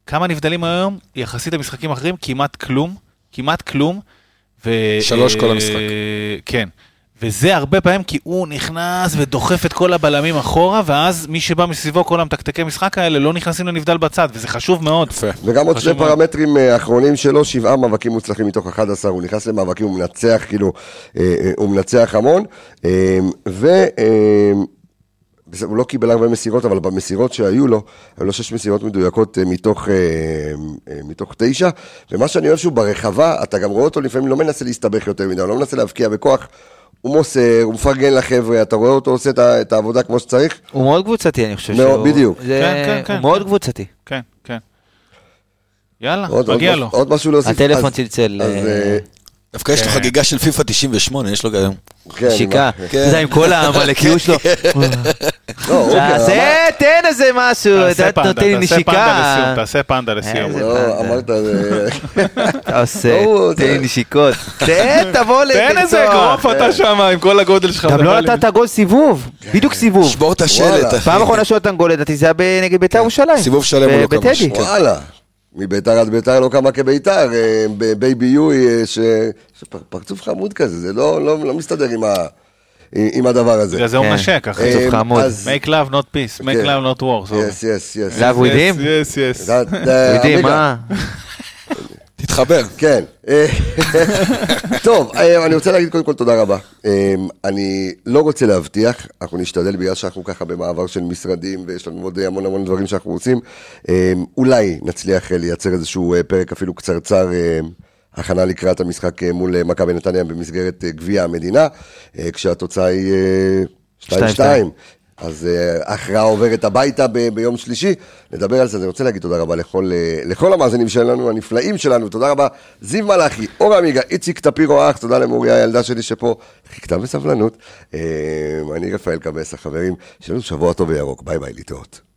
כמה נבדלים היום, יחסית למשחקים אחרים, כמעט כלום, כמעט כלום. ו... שלוש כל אה, המשחק. כן. וזה הרבה פעמים כי הוא נכנס ודוחף את כל הבלמים אחורה, ואז מי שבא מסביבו, כל המתקתקי משחק האלה, לא נכנסים לנבדל בצד, וזה חשוב מאוד. יפה. וגם עוד שני מאוד. פרמטרים אה, אחרונים שלו, שבעה מאבקים מוצלחים מתוך 11, הוא נכנס למאבקים, הוא מנצח, כאילו, אה, אה, הוא מנצח המון, אה, ו... בסדר, הוא לא קיבל הרבה מסירות, אבל במסירות שהיו לו, היו לו שש מסירות מדויקות מתוך, מתוך תשע, ומה שאני אוהב שהוא ברחבה, אתה גם רואה אותו לפעמים לא מנסה להסתבך יותר מדי, הוא לא מנסה להבקיע בכוח, הוא מוסר, הוא מפרגן לחבר'ה, אתה רואה אותו עושה את העבודה כמו שצריך, הוא מאוד קבוצתי, אני חושב שהוא... בדיוק. זה- כן, כן, כן, הוא מאוד. קבוצתי. כן, כן. יאללה, מגיע משהו- לו. עוד משהו להוסיף. הטלפון אז- צלצל. אה, אה, דווקא יש לו כן. חגיגה של פיפא 98, יש לו גם... כן, שיקה. כן. אתה יודע, עם כל העמלקיות שלו. לא, תעשה, תן איזה משהו, אתה נותן לי תעשה פנדה לסיום, נשיקה. תעשה פנדה לסיום. איזה- לא, אמרת, זה- אתה עושה, לא, תן לי זה- נשיקות. תן, תבוא תן איזה אגרוף אתה שם עם כל הגודל שלך. גם לא. נתת גול סיבוב, בדיוק סיבוב. שבור את השלט. אחי. פעם אחרונה שהוא נתן גול לדעתי זה היה נגד בית"ר ירושלים. סיבוב שלם הוא לא כבש. וואלה. מביתר עד ביתר לא קמה כביתר, אה, בבייבי יואי, אה, ש- שפרצוף חמוד כזה, זה לא לא- לא מסתדר עם ה- עם הדבר הזה. בגלל זה הוא כן. מנשק, אחי. אה, חצוף חמוד. אז- make love not peace, make כן. love not war. יס, יס, יס. Love with him? yes, yes. אתה- יודעים עמיגה, מה? תתחבר. כן. טוב, אה, אני רוצה להגיד קודם כל תודה רבה. אה, אני לא רוצה להבטיח, אנחנו נשתדל בגלל שאנחנו ככה במעבר של משרדים ויש לנו עוד המון המון דברים שאנחנו רוצים. אה, אולי נצליח אה, לייצר איזשהו אה, פרק אפילו קצרצר. הכנה לקראת המשחק מול מכבי נתניה במסגרת גביע המדינה, אה, כשהתוצאה היא אה, 2-2. אז אה, ההכרעה עוברת הביתה ב- ביום שלישי, נדבר על זה, אני רוצה להגיד תודה רבה לכל, אה, לכל המאזינים שלנו, הנפלאים שלנו, תודה רבה, זיו מלאכי, אור עמיגה, איציק טפירו אח, תודה למוריה הילדה שלי שפה. חיכתה בסבלנות, אה, אני רפאל קבס, החברים, שיהיה שבוע טוב וירוק, ביי ביי, להתראות.